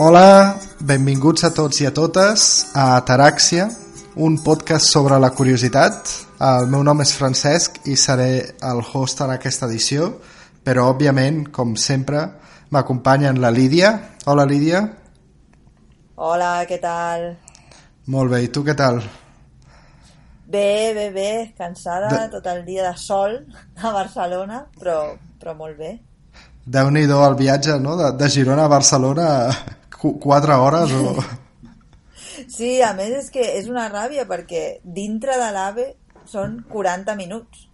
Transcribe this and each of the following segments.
Hola, benvinguts a tots i a totes a Ataràxia, un podcast sobre la curiositat. El meu nom és Francesc i seré el host en aquesta edició, però òbviament, com sempre, m'acompanyen la Lídia. Hola, Lídia. Hola, què tal? Molt bé, i tu què tal? Bé, bé, bé, cansada, de... tot el dia de sol a Barcelona, però, però molt bé. Déu-n'hi-do el viatge, no?, de, de Girona a Barcelona, quatre hores o... Sí, a més és que és una ràbia perquè dintre de l'AVE són 40 minuts,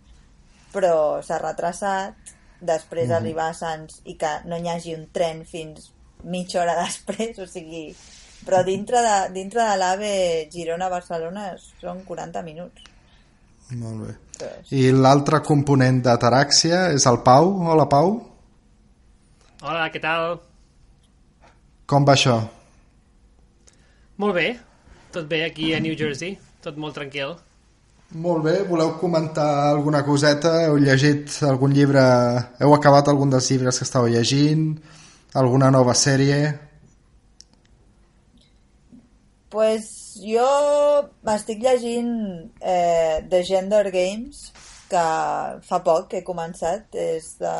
però s'ha retrasat, després mm. arribar a Sants i que no hi hagi un tren fins mitja hora després, o sigui, però dintre de, dintre de l'AVE Girona-Barcelona són 40 minuts. Molt bé. I l'altre component d'Ataràxia és el Pau. Hola, Pau. Hola, què tal? Com va això? Molt bé. Tot bé aquí a New Jersey. Tot molt tranquil. Molt bé. Voleu comentar alguna coseta? Heu llegit algun llibre? Heu acabat algun dels llibres que estàu llegint? Alguna nova sèrie? pues jo m'estic llegint eh, The Gender Games, que fa poc que he començat, és de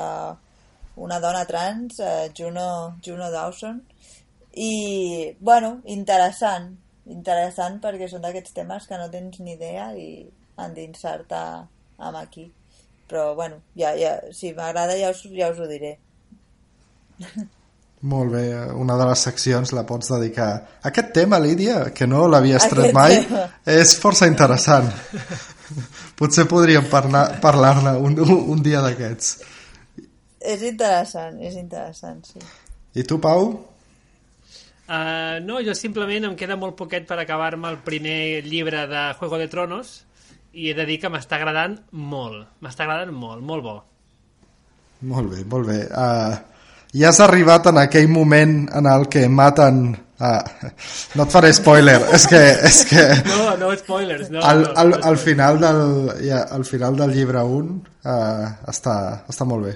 una dona trans, eh, Juno, Juno Dawson, i, bueno, interessant, interessant perquè són d'aquests temes que no tens ni idea i endinsar-te amb aquí. Però, bueno, ja, ja, si m'agrada ja us, ja us ho diré. Molt bé, una de les seccions la pots dedicar aquest tema, Lídia, que no l'havies tret mai, tema. és força interessant. Potser podríem parlar-ne parlar un, un dia d'aquests. És interessant, és interessant, sí. I tu, Pau? Uh, no, jo simplement em queda molt poquet per acabar-me el primer llibre de Juego de Tronos i he de dir que m'està agradant molt. M'està agradant molt, molt bo. Molt bé, molt bé. Uh, i has arribat en aquell moment en el que maten Ah, no et faré spoiler és que, és que no, no spoilers no, al, al, no al, final del, ja, al final del llibre 1 uh, està, està molt bé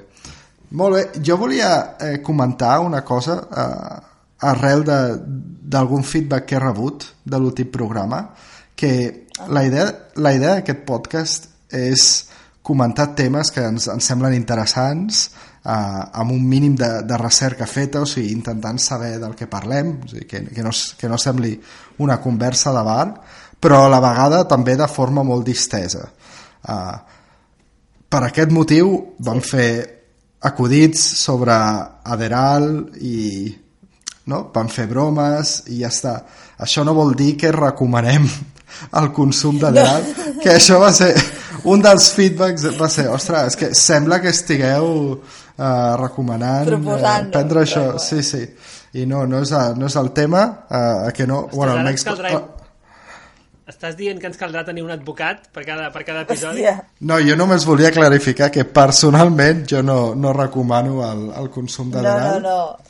molt bé, jo volia eh, comentar una cosa uh, arrel d'algun feedback que he rebut de l'últim programa que la idea, la idea d'aquest podcast és comentar temes que ens, ens semblen interessants eh, amb un mínim de, de recerca feta, o sigui, intentant saber del que parlem, o sigui, que, que, no, que no sembli una conversa de bar, però a la vegada també de forma molt distesa. Eh, per aquest motiu vam fer acudits sobre Aderal i no? van fer bromes i ja està. Això no vol dir que recomanem el consum d'Aderal, no. que això va ser un dels feedbacks va ser, ostres, és que sembla que estigueu uh, recomanant uh, prendre això, sí, sí i no, no és, no és el tema uh, que no, Ostres, bueno, almenys caldrà... uh, Estàs dient que ens caldrà tenir un advocat per cada, per cada episodi? Hòstia. No, jo només volia clarificar que personalment jo no, no recomano el, el consum de. No, no, no.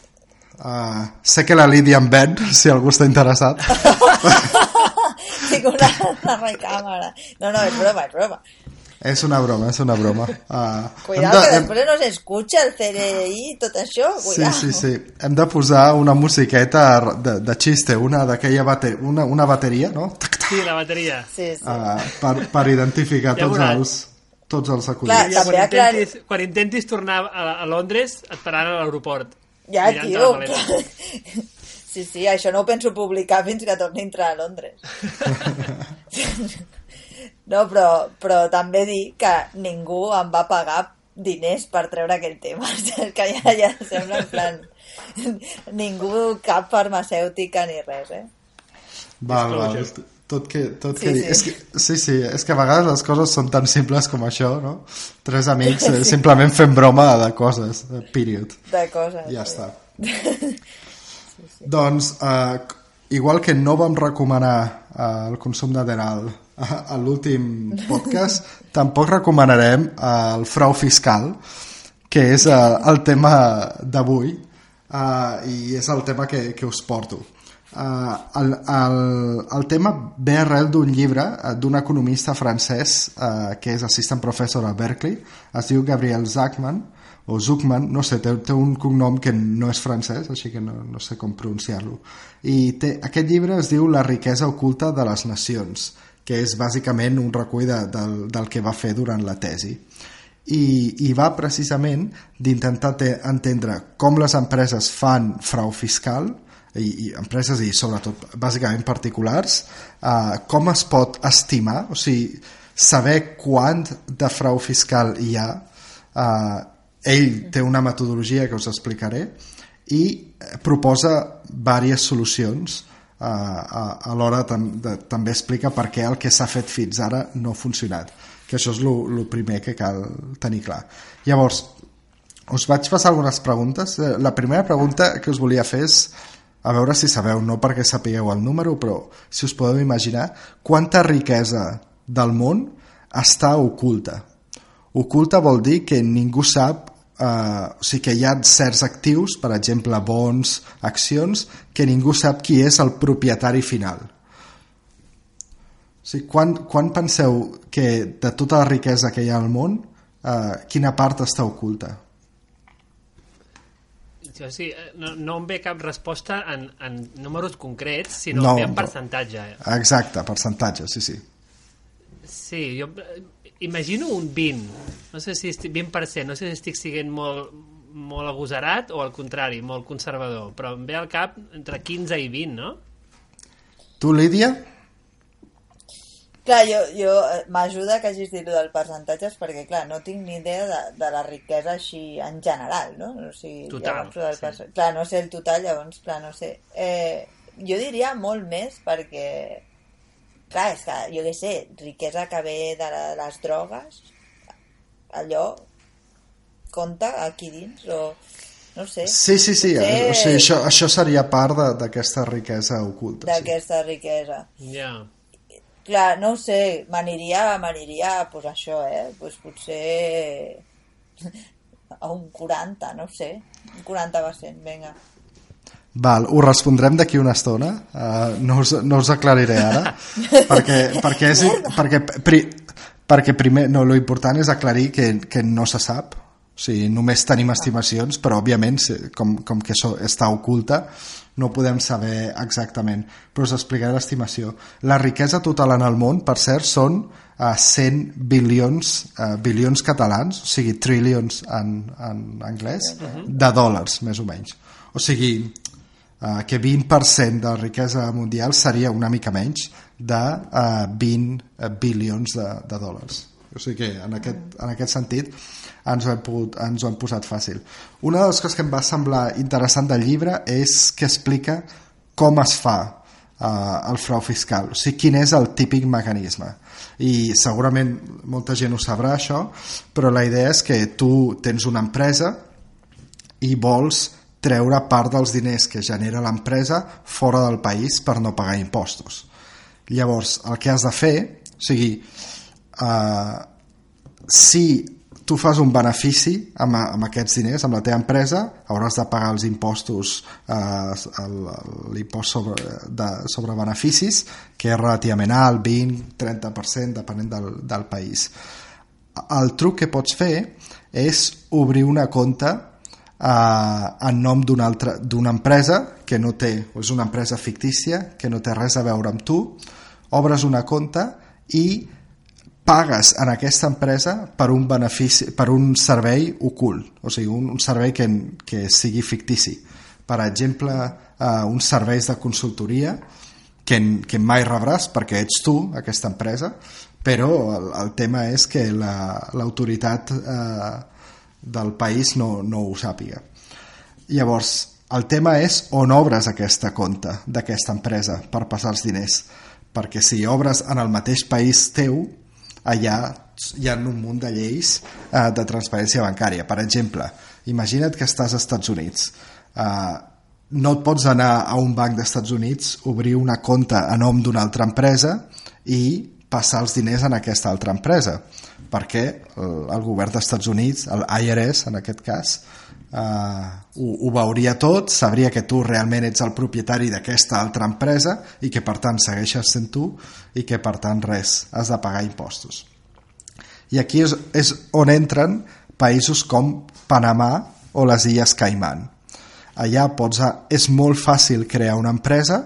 Uh, sé que la Lídia em ven, si algú està interessat. Tinc una, una recàmera. No, no, és broma, és broma. És una broma, és una broma. Uh, Cuidado, de, que després no s'escucha el CRI i tot això. Cuidado. Sí, sí, sí. Hem de posar una musiqueta de, de xiste, una d'aquella bate una, una bateria, no? Sí, la bateria. Sí, sí. Uh, per, per identificar ja tots els, tots els acudits. Clar, ja, quan, intentis, quan intentis tornar a, a Londres et pararan a l'aeroport. Ja, tio. Sí, sí, això no ho penso publicar fins que torni a entrar a Londres. No, però, però també dir que ningú em va pagar diners per treure aquell tema. que ja, ja sembla en plan... ningú, cap farmacèutica ni res, eh? Val, val. Tot que, tot sí, que, sí. És que, sí, sí, és que a vegades les coses són tan simples com això, no? Tres amics eh, simplement fent broma de coses, period. De coses. Ja sí. està. sí, sí. Doncs, eh, igual que no vam recomanar eh, el consum d'Aderal a l'últim podcast, tampoc recomanarem el frau fiscal, que és uh, el tema d'avui uh, i és el tema que, que us porto. Uh, el, el, el tema ve arrel d'un llibre uh, d'un economista francès uh, que és assistant professor a Berkeley, es diu Gabriel Zachman, o Zuckman, no sé, té, té un cognom que no és francès, així que no, no sé com pronunciar-lo. I té, aquest llibre es diu La riquesa oculta de les nacions, que és bàsicament un recull de, del, del que va fer durant la tesi. I, i va precisament d'intentar entendre com les empreses fan frau fiscal, i, i empreses i sobretot bàsicament particulars, eh, com es pot estimar, o sigui, saber quant de frau fiscal hi ha. Eh, ell té una metodologia que us explicaré i proposa diverses solucions eh, a, a l'hora tam també explica per què el que s'ha fet fins ara no ha funcionat que això és el primer que cal tenir clar llavors us vaig passar algunes preguntes eh, la primera pregunta que us volia fer és a veure si sabeu, no perquè sapigueu el número però si us podeu imaginar quanta riquesa del món està oculta. Oculta vol dir que ningú sap eh, o sigui que hi ha certs actius, per exemple bons, accions, que ningú sap qui és el propietari final. O sigui, quan, quan penseu que de tota la riquesa que hi ha al món, eh, quina part està oculta? Sí, no, no em ve cap resposta en, en números concrets, sinó no, en percentatge. Exacte, percentatge, sí, sí. Sí, jo eh, imagino un 20, no sé si estic, 20%, no sé si estic siguent molt, molt agosarat o al contrari, molt conservador, però em ve al cap entre 15 i 20, no? Tu, Lídia? Clar, jo, jo eh, m'ajuda que hagis dit del percentatges perquè, clar, no tinc ni idea de, de la riquesa així en general, no? O sigui, total, llavors, sí. Clar, no sé el total, llavors, clar, no sé. Eh, jo diria molt més perquè clar, és que, jo què sé, riquesa que ve de les drogues, allò compta aquí dins, o no sé. Sí, sí, sí, sé... o sigui, això, això seria part d'aquesta riquesa oculta. D'aquesta sí. riquesa. Ja. Yeah. Clar, no ho sé, m'aniria, m'aniria, pues això, eh, pues potser a un 40, no sé, un 40%, vinga. Val, ho respondrem d'aquí una estona, uh, no, us, no us aclariré ara, perquè, perquè, és, perquè, pri, perquè primer, no, lo important és aclarir que, que no se sap, o sigui, només tenim estimacions, però òbviament, com, com que això està oculta, no podem saber exactament, però us explicaré l'estimació. La riquesa total en el món, per cert, són uh, 100 bilions, uh, bilions catalans, o sigui, trillions en, en anglès, de dòlars, més o menys. O sigui, eh, que 20% de la riquesa mundial seria una mica menys de eh, 20 eh, bilions de, de dòlars. O sigui que en aquest, en aquest sentit ens ho, hem pogut, ens ho hem posat fàcil. Una de les coses que em va semblar interessant del llibre és que explica com es fa eh, el frau fiscal, o sigui, quin és el típic mecanisme. I segurament molta gent ho sabrà això, però la idea és que tu tens una empresa i vols treure part dels diners que genera l'empresa fora del país per no pagar impostos. Llavors, el que has de fer, o sigui, eh, si tu fas un benefici amb, amb aquests diners, amb la teva empresa, hauràs de pagar els impostos, eh, l'impost sobre, de, sobre beneficis, que és relativament alt, 20, 30%, depenent del, del país. El truc que pots fer és obrir una compte eh, en nom d'una empresa que no té, és una empresa fictícia que no té res a veure amb tu, obres una compte i pagues en aquesta empresa per un benefici, per un servei ocult, o sigui, un, un servei que, que sigui fictici. Per exemple, eh, uns serveis de consultoria que, que mai rebràs perquè ets tu, aquesta empresa, però el, el tema és que l'autoritat la, eh, del país no, no ho sàpiga. Llavors, el tema és on obres aquesta compte d'aquesta empresa per passar els diners, perquè si obres en el mateix país teu, allà hi ha un munt de lleis eh, de transparència bancària. Per exemple, imagina't que estàs als Estats Units. Eh, no et pots anar a un banc dels Estats Units, obrir una compte a nom d'una altra empresa i passar els diners en aquesta altra empresa perquè el, el govern dels Estats Units, el IRS en aquest cas, eh, ho, ho veuria tot, sabria que tu realment ets el propietari d'aquesta altra empresa i que per tant segueixes sent tu i que per tant res, has de pagar impostos. I aquí és, és on entren països com Panamà o les Illes Caimán. Allà pots, és molt fàcil crear una empresa,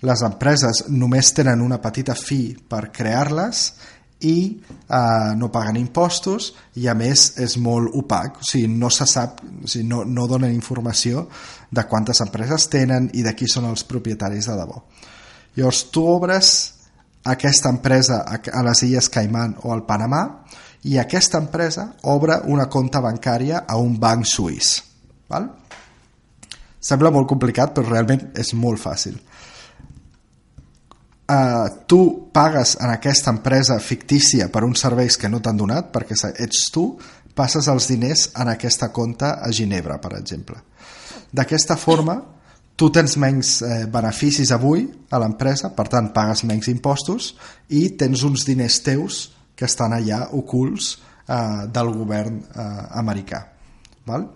les empreses només tenen una petita fi per crear-les i eh, no paguen impostos i a més és molt opac, o sigui, no se sap, o sigui, no, no donen informació de quantes empreses tenen i de qui són els propietaris de debò. Llavors tu obres aquesta empresa a les Illes Caimán o al Panamà i aquesta empresa obre una compta bancària a un banc suís. Val? Sembla molt complicat, però realment és molt fàcil. Uh, tu pagues en aquesta empresa fictícia per uns serveis que no t'han donat, perquè ets tu, passes els diners en aquesta compta a Ginebra, per exemple. D'aquesta forma, tu tens menys eh, beneficis avui a l'empresa, per tant pagues menys impostos i tens uns diners teus que estan allà ocults eh, del govern eh, americà. Val?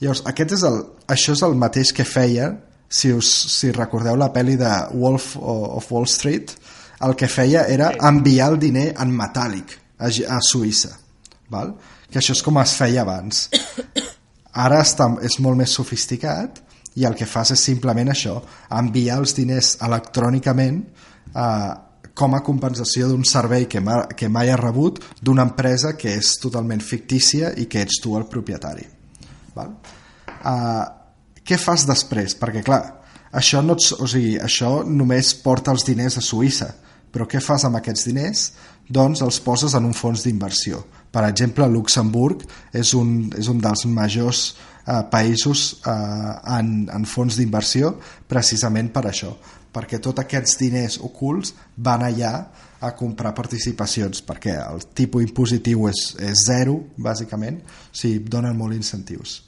Llavors, aquest és el, això és el mateix que feia, si, us, si recordeu la pel·li de Wolf of Wall Street, el que feia era enviar el diner en metàl·lic a, a Suïssa. Val? Que això és com es feia abans. Ara està, és molt més sofisticat i el que fas és simplement això, enviar els diners electrònicament eh, com a compensació d'un servei que, ma, que mai ha rebut d'una empresa que és totalment fictícia i que ets tu el propietari. Val? Uh, què fas després? Perquè, clar, això, no ets, o sigui, això només porta els diners a Suïssa, però què fas amb aquests diners? Doncs els poses en un fons d'inversió. Per exemple, Luxemburg és un, és un dels majors eh, països eh, en, en fons d'inversió precisament per això, perquè tots aquests diners ocults van allà a comprar participacions, perquè el tipus impositiu és, és zero, bàsicament, o sigui, donen molt incentius.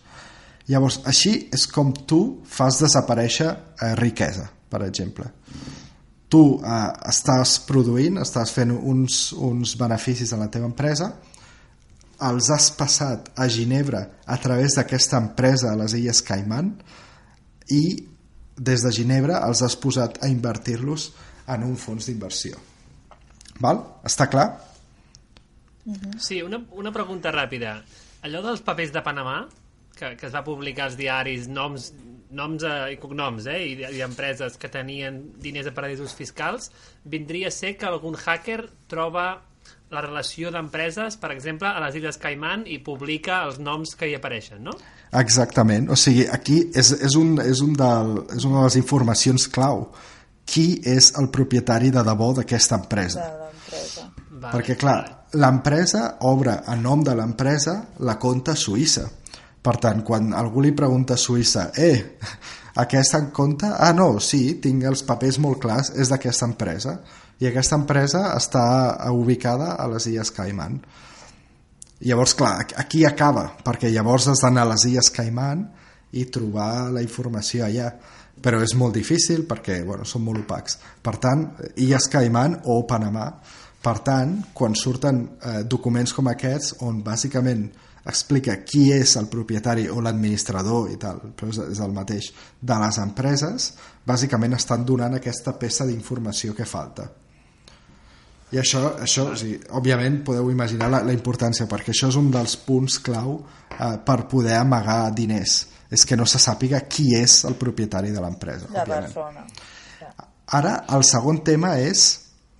Llavors, així és com tu fas desaparèixer eh, riquesa, per exemple. Tu eh, estàs produint, estàs fent uns, uns beneficis a la teva empresa, els has passat a Ginebra a través d'aquesta empresa a les Illes Caimán i des de Ginebra els has posat a invertir-los en un fons d'inversió. Val? Està clar? Sí, una, una pregunta ràpida. Allò dels papers de Panamà, que, que es va publicar als diaris, noms, noms eh, i cognoms eh, i, i empreses que tenien diners a paradisos fiscals, vindria a ser que algun hacker troba la relació d'empreses, per exemple, a les Illes Caimán i publica els noms que hi apareixen, no? Exactament. O sigui, aquí és, és, un, és, un del, és una de les informacions clau. Qui és el propietari de debò d'aquesta empresa? De l'empresa. Vale, Perquè, clar, l'empresa obre a nom de l'empresa la compta suïssa. Per tant, quan algú li pregunta a Suïssa eh, aquesta en compte? Ah, no, sí, tinc els papers molt clars, és d'aquesta empresa. I aquesta empresa està ubicada a les Illes Caimán. Llavors, clar, aquí acaba, perquè llavors has d'anar a les Illes Caimán i trobar la informació allà. Però és molt difícil perquè bueno, són molt opacs. Per tant, Illes Caimán o Panamà. Per tant, quan surten eh, documents com aquests, on bàsicament explica qui és el propietari o l'administrador i tal, però és, és el mateix, de les empreses, bàsicament estan donant aquesta peça d'informació que falta. I això, això o sigui, òbviament, podeu imaginar la, la importància, perquè això és un dels punts clau eh, per poder amagar diners. És que no se sàpiga qui és el propietari de l'empresa. La òbviament. persona. Ara, el segon tema és,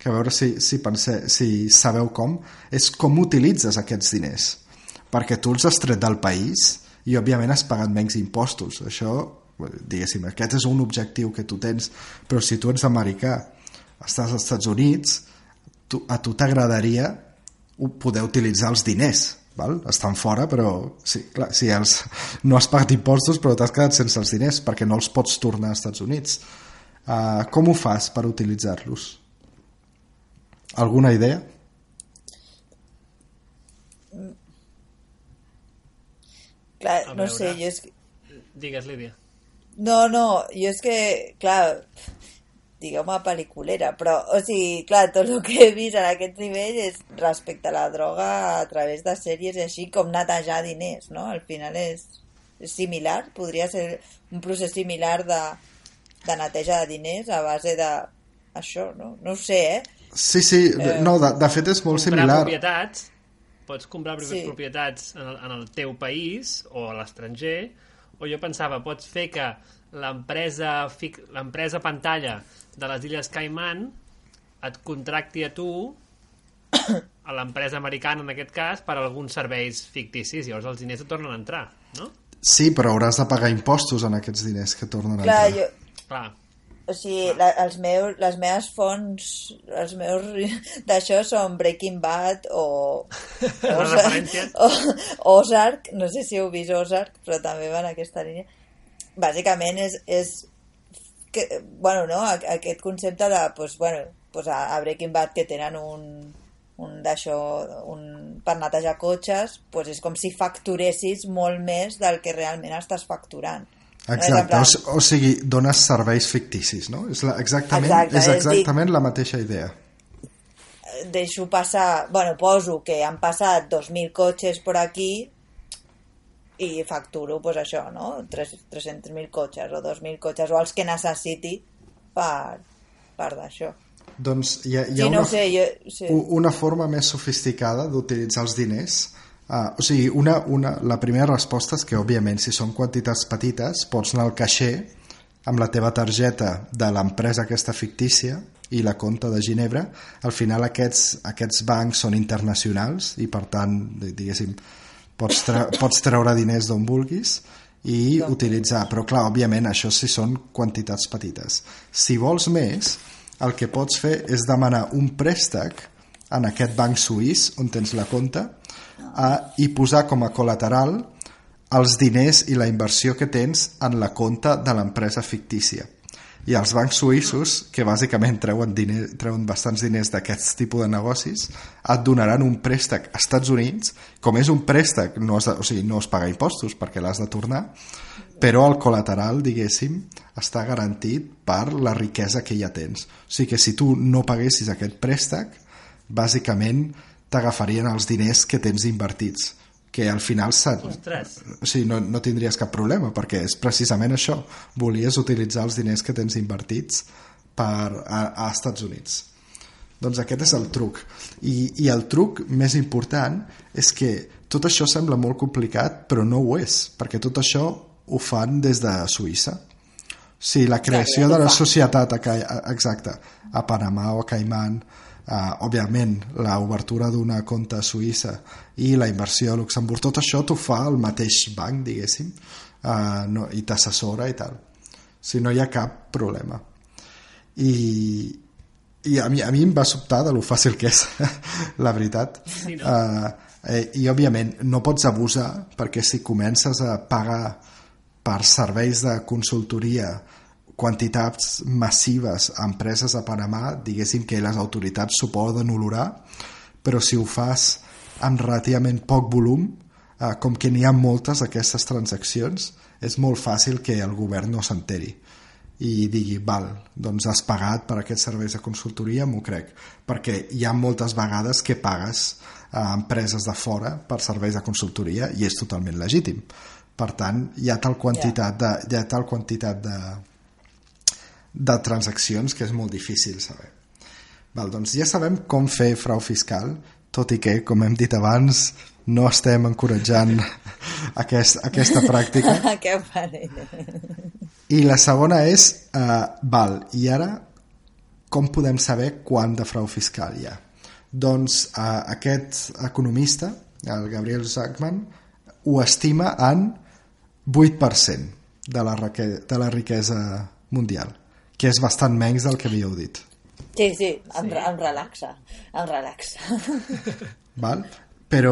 que a veure si, si, pense, si sabeu com, és com utilitzes aquests diners. Perquè tu els has tret del país i, òbviament, has pagat menys impostos. Això, diguéssim, aquest és un objectiu que tu tens, però si tu ets americà, estàs als Estats Units, tu, a tu t'agradaria poder utilitzar els diners, val? estan fora, però sí, clar, si els, no has pagat impostos però t'has quedat sense els diners perquè no els pots tornar als Estats Units. Uh, com ho fas per utilitzar-los? Alguna idea? Clar, A no veure. sé, jo és que... Digues, Lídia. No, no, jo és que, clar, digueu-me pel·liculera, però, o sigui, clar, tot el que he vist en aquest nivell és respecte a la droga a través de sèries i així com netejar diners, no? Al final és, és similar, podria ser un procés similar de, de neteja de diners a base de això, no? No ho sé, eh? Sí, sí, Eh, no, de, de fet és molt Comprar similar. propietats pots comprar Sí. propietats en el, en el teu país o a l'estranger, o jo pensava, pots fer que l'empresa l'empresa pantalla de les Illes Caiman et contracti a tu a l'empresa americana, en aquest cas, per a alguns serveis ficticis. Llavors els diners et tornen a entrar, no? Sí, però hauràs de pagar impostos en aquests diners que tornen a Clar, entrar. jo, Clar, o sigui, la, els meus, les meves fonts, els meus d'això són Breaking Bad o, referències. o Ozark, no sé si heu vist Ozark, però també va en aquesta línia. Bàsicament és, és que, bueno, no? Aquest concepte de, pues, bueno, pues a, a Breaking Bad que tenen un, un d'això un, per netejar cotxes pues és com si facturessis molt més del que realment estàs facturant Exacte, o, o sigui, dones serveis ficticis, no? És la, exactament, Exacte, és és dir- exactament la mateixa idea. deixo passar, bueno, poso que han passat 2.000 cotxes per aquí i facturo, pues això, no? Tres- 300.000 cotxes o 2.000 cotxes o els que necessiti per, per d'això. Doncs hi ha, hi ha Sí, no una, sé, jo... Sí. una forma més sofisticada d'utilitzar els diners. Uh, o sigui, una, una, la primera resposta és que, òbviament, si són quantitats petites, pots anar al caixer amb la teva targeta de l'empresa aquesta fictícia i la compta de Ginebra. Al final aquests, aquests bancs són internacionals i, per tant, di- diguéssim, pots, tre pots treure diners d'on vulguis i utilitzar. Però, clar, òbviament, això sí són quantitats petites. Si vols més, el que pots fer és demanar un préstec en aquest banc suís on tens la compta a, i posar com a col·lateral els diners i la inversió que tens en la compta de l'empresa fictícia. I els bancs suïssos, que bàsicament treuen, diner, treuen bastants diners d'aquest tipus de negocis, et donaran un préstec als Estats Units. Com és un préstec, no has de, o sigui, no es paga impostos perquè l'has de tornar, però el col·lateral, diguéssim, està garantit per la riquesa que ja tens. O sigui que si tu no paguessis aquest préstec, bàsicament t'agafarien els diners que tens invertits que al final Ostres. o sigui, no, no tindries cap problema perquè és precisament això. Volies utilitzar els diners que tens invertits per, a, a Estats Units. Doncs aquest és el truc. I, i el truc més important és que tot això sembla molt complicat però no ho és perquè tot això ho fan des de Suïssa. Sí, la creació de la societat a, exacte, a Panamà o a Caiman, uh, òbviament, l'obertura d'una compta a Suïssa i la inversió a Luxemburg, tot això t'ho fa el mateix banc, diguéssim, uh, no, i t'assessora i tal. Si no hi ha cap problema. I, i a mi, a mi em va sobtar de lo fàcil que és, la veritat. Sí, no? uh, eh, I, òbviament, no pots abusar perquè si comences a pagar per serveis de consultoria quantitats massives a empreses a Panamà, diguéssim que les autoritats s'ho poden olorar, però si ho fas amb relativament poc volum, eh, com que n'hi ha moltes d'aquestes transaccions, és molt fàcil que el govern no s'enteri i digui, val, doncs has pagat per aquests serveis de consultoria, m'ho crec, perquè hi ha moltes vegades que pagues a empreses de fora per serveis de consultoria i és totalment legítim. Per tant, hi ha tal quantitat de, hi ha tal quantitat de, de transaccions que és molt difícil saber. Val, doncs ja sabem com fer frau fiscal, tot i que, com hem dit abans, no estem encoratjant aquest, aquesta pràctica. que parell. I la segona és, uh, val, i ara com podem saber quant de frau fiscal hi ha? Doncs uh, aquest economista, el Gabriel Zachman, ho estima en 8% de la, de la riquesa mundial, que és bastant menys del que havíeu dit. Sí, sí, em, sí. em relaxa, em relaxa. Val? Però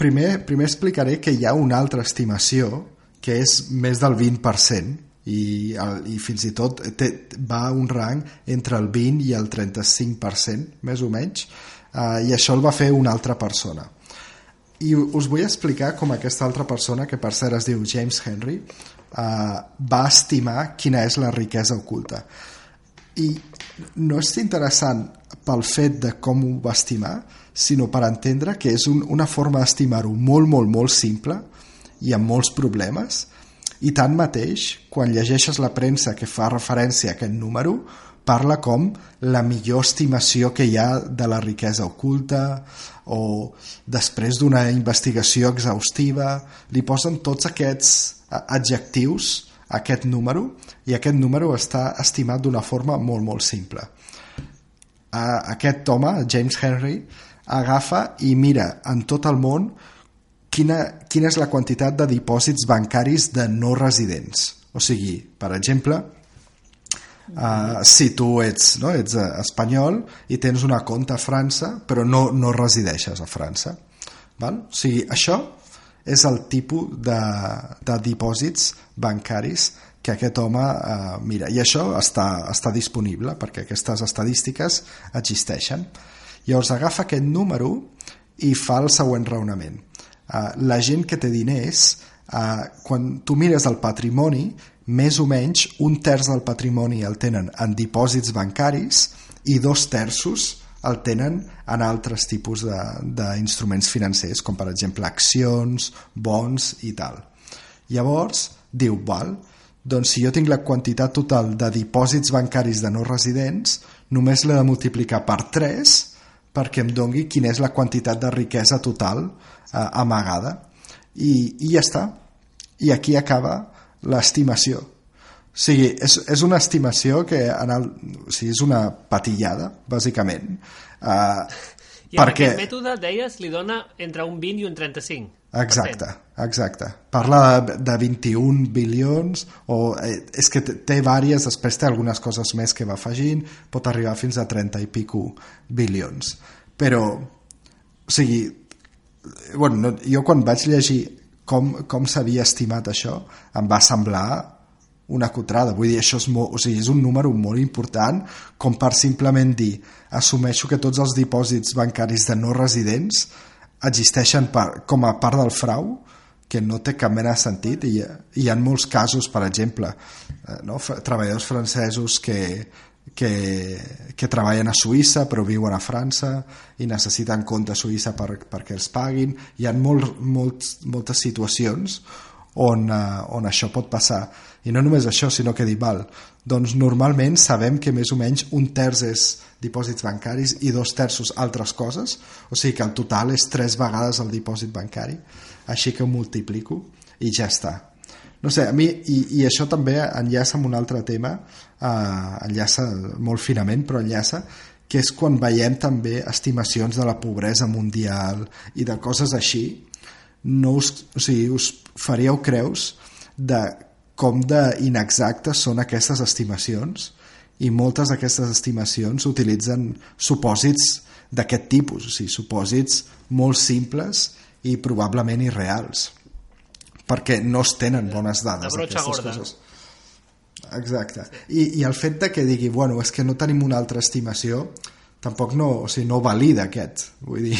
primer, primer explicaré que hi ha una altra estimació que és més del 20% i, el, i fins i tot té, va a un rang entre el 20 i el 35%, més o menys, eh, i això el va fer una altra persona. I us vull explicar com aquesta altra persona, que per cert es diu James Henry, eh, va estimar quina és la riquesa oculta. I no és interessant pel fet de com ho va estimar, sinó per entendre que és un, una forma d'estimar-ho molt, molt, molt simple i amb molts problemes, i tanmateix, quan llegeixes la premsa que fa referència a aquest número, parla com la millor estimació que hi ha de la riquesa oculta o després d'una investigació exhaustiva li posen tots aquests adjectius aquest número i aquest número està estimat d'una forma molt molt simple aquest home, James Henry agafa i mira en tot el món quina, quina és la quantitat de dipòsits bancaris de no residents o sigui, per exemple Uh, si tu ets, no, ets uh, espanyol i tens una compte a França però no, no resideixes a França val? o sigui, això és el tipus de, de dipòsits bancaris que aquest home uh, mira i això està, està disponible perquè aquestes estadístiques existeixen. Llavors agafa aquest número i fa el següent raonament. Uh, la gent que té diners uh, quan tu mires el patrimoni més o menys un terç del patrimoni el tenen en dipòsits bancaris i dos terços el tenen en altres tipus d'instruments financers, com per exemple accions, bons i tal. Llavors, diu, val, doncs si jo tinc la quantitat total de dipòsits bancaris de no residents, només l'he de multiplicar per 3 perquè em dongui quina és la quantitat de riquesa total eh, amagada. I, I ja està. I aquí acaba l'estimació. O sigui, és, és una estimació que en el, o sigui, és una patillada, bàsicament. Uh, I perquè... aquest mètode, deies, li dona entre un 20 i un 35. Exacte, exacte. Parla de, de 21 bilions, o eh, és que té vàries, després té algunes coses més que va afegint, pot arribar fins a 30 i pico bilions. Però, o sigui, bueno, no, jo quan vaig llegir com, com s'havia estimat això em va semblar una cotrada, vull dir, això és, molt, o sigui, és un número molt important com per simplement dir assumeixo que tots els dipòsits bancaris de no residents existeixen per, com a part del frau que no té cap mena de sentit i, i hi ha molts casos, per exemple eh, no? treballadors francesos que, que, que treballen a Suïssa però viuen a França i necessiten compte a Suïssa per, perquè els paguin hi ha molt, molt, moltes situacions on, uh, on això pot passar i no només això sinó que dir val, doncs normalment sabem que més o menys un terç és dipòsits bancaris i dos terços altres coses o sigui que el total és tres vegades el dipòsit bancari així que ho multiplico i ja està. No sé, a mi, i, i això també enllaça amb un altre tema, eh, enllaça molt finament, però enllaça, que és quan veiem també estimacions de la pobresa mundial i de coses així, no us, o sigui, us faríeu creus de com d'inexactes són aquestes estimacions i moltes d'aquestes estimacions utilitzen supòsits d'aquest tipus, o sigui, supòsits molt simples i probablement irreals perquè no es tenen bones dades aquestes gorda. coses. exacte. I, i el fet de que digui bueno, és que no tenim una altra estimació tampoc no, o sigui, no valida aquest. Vull dir,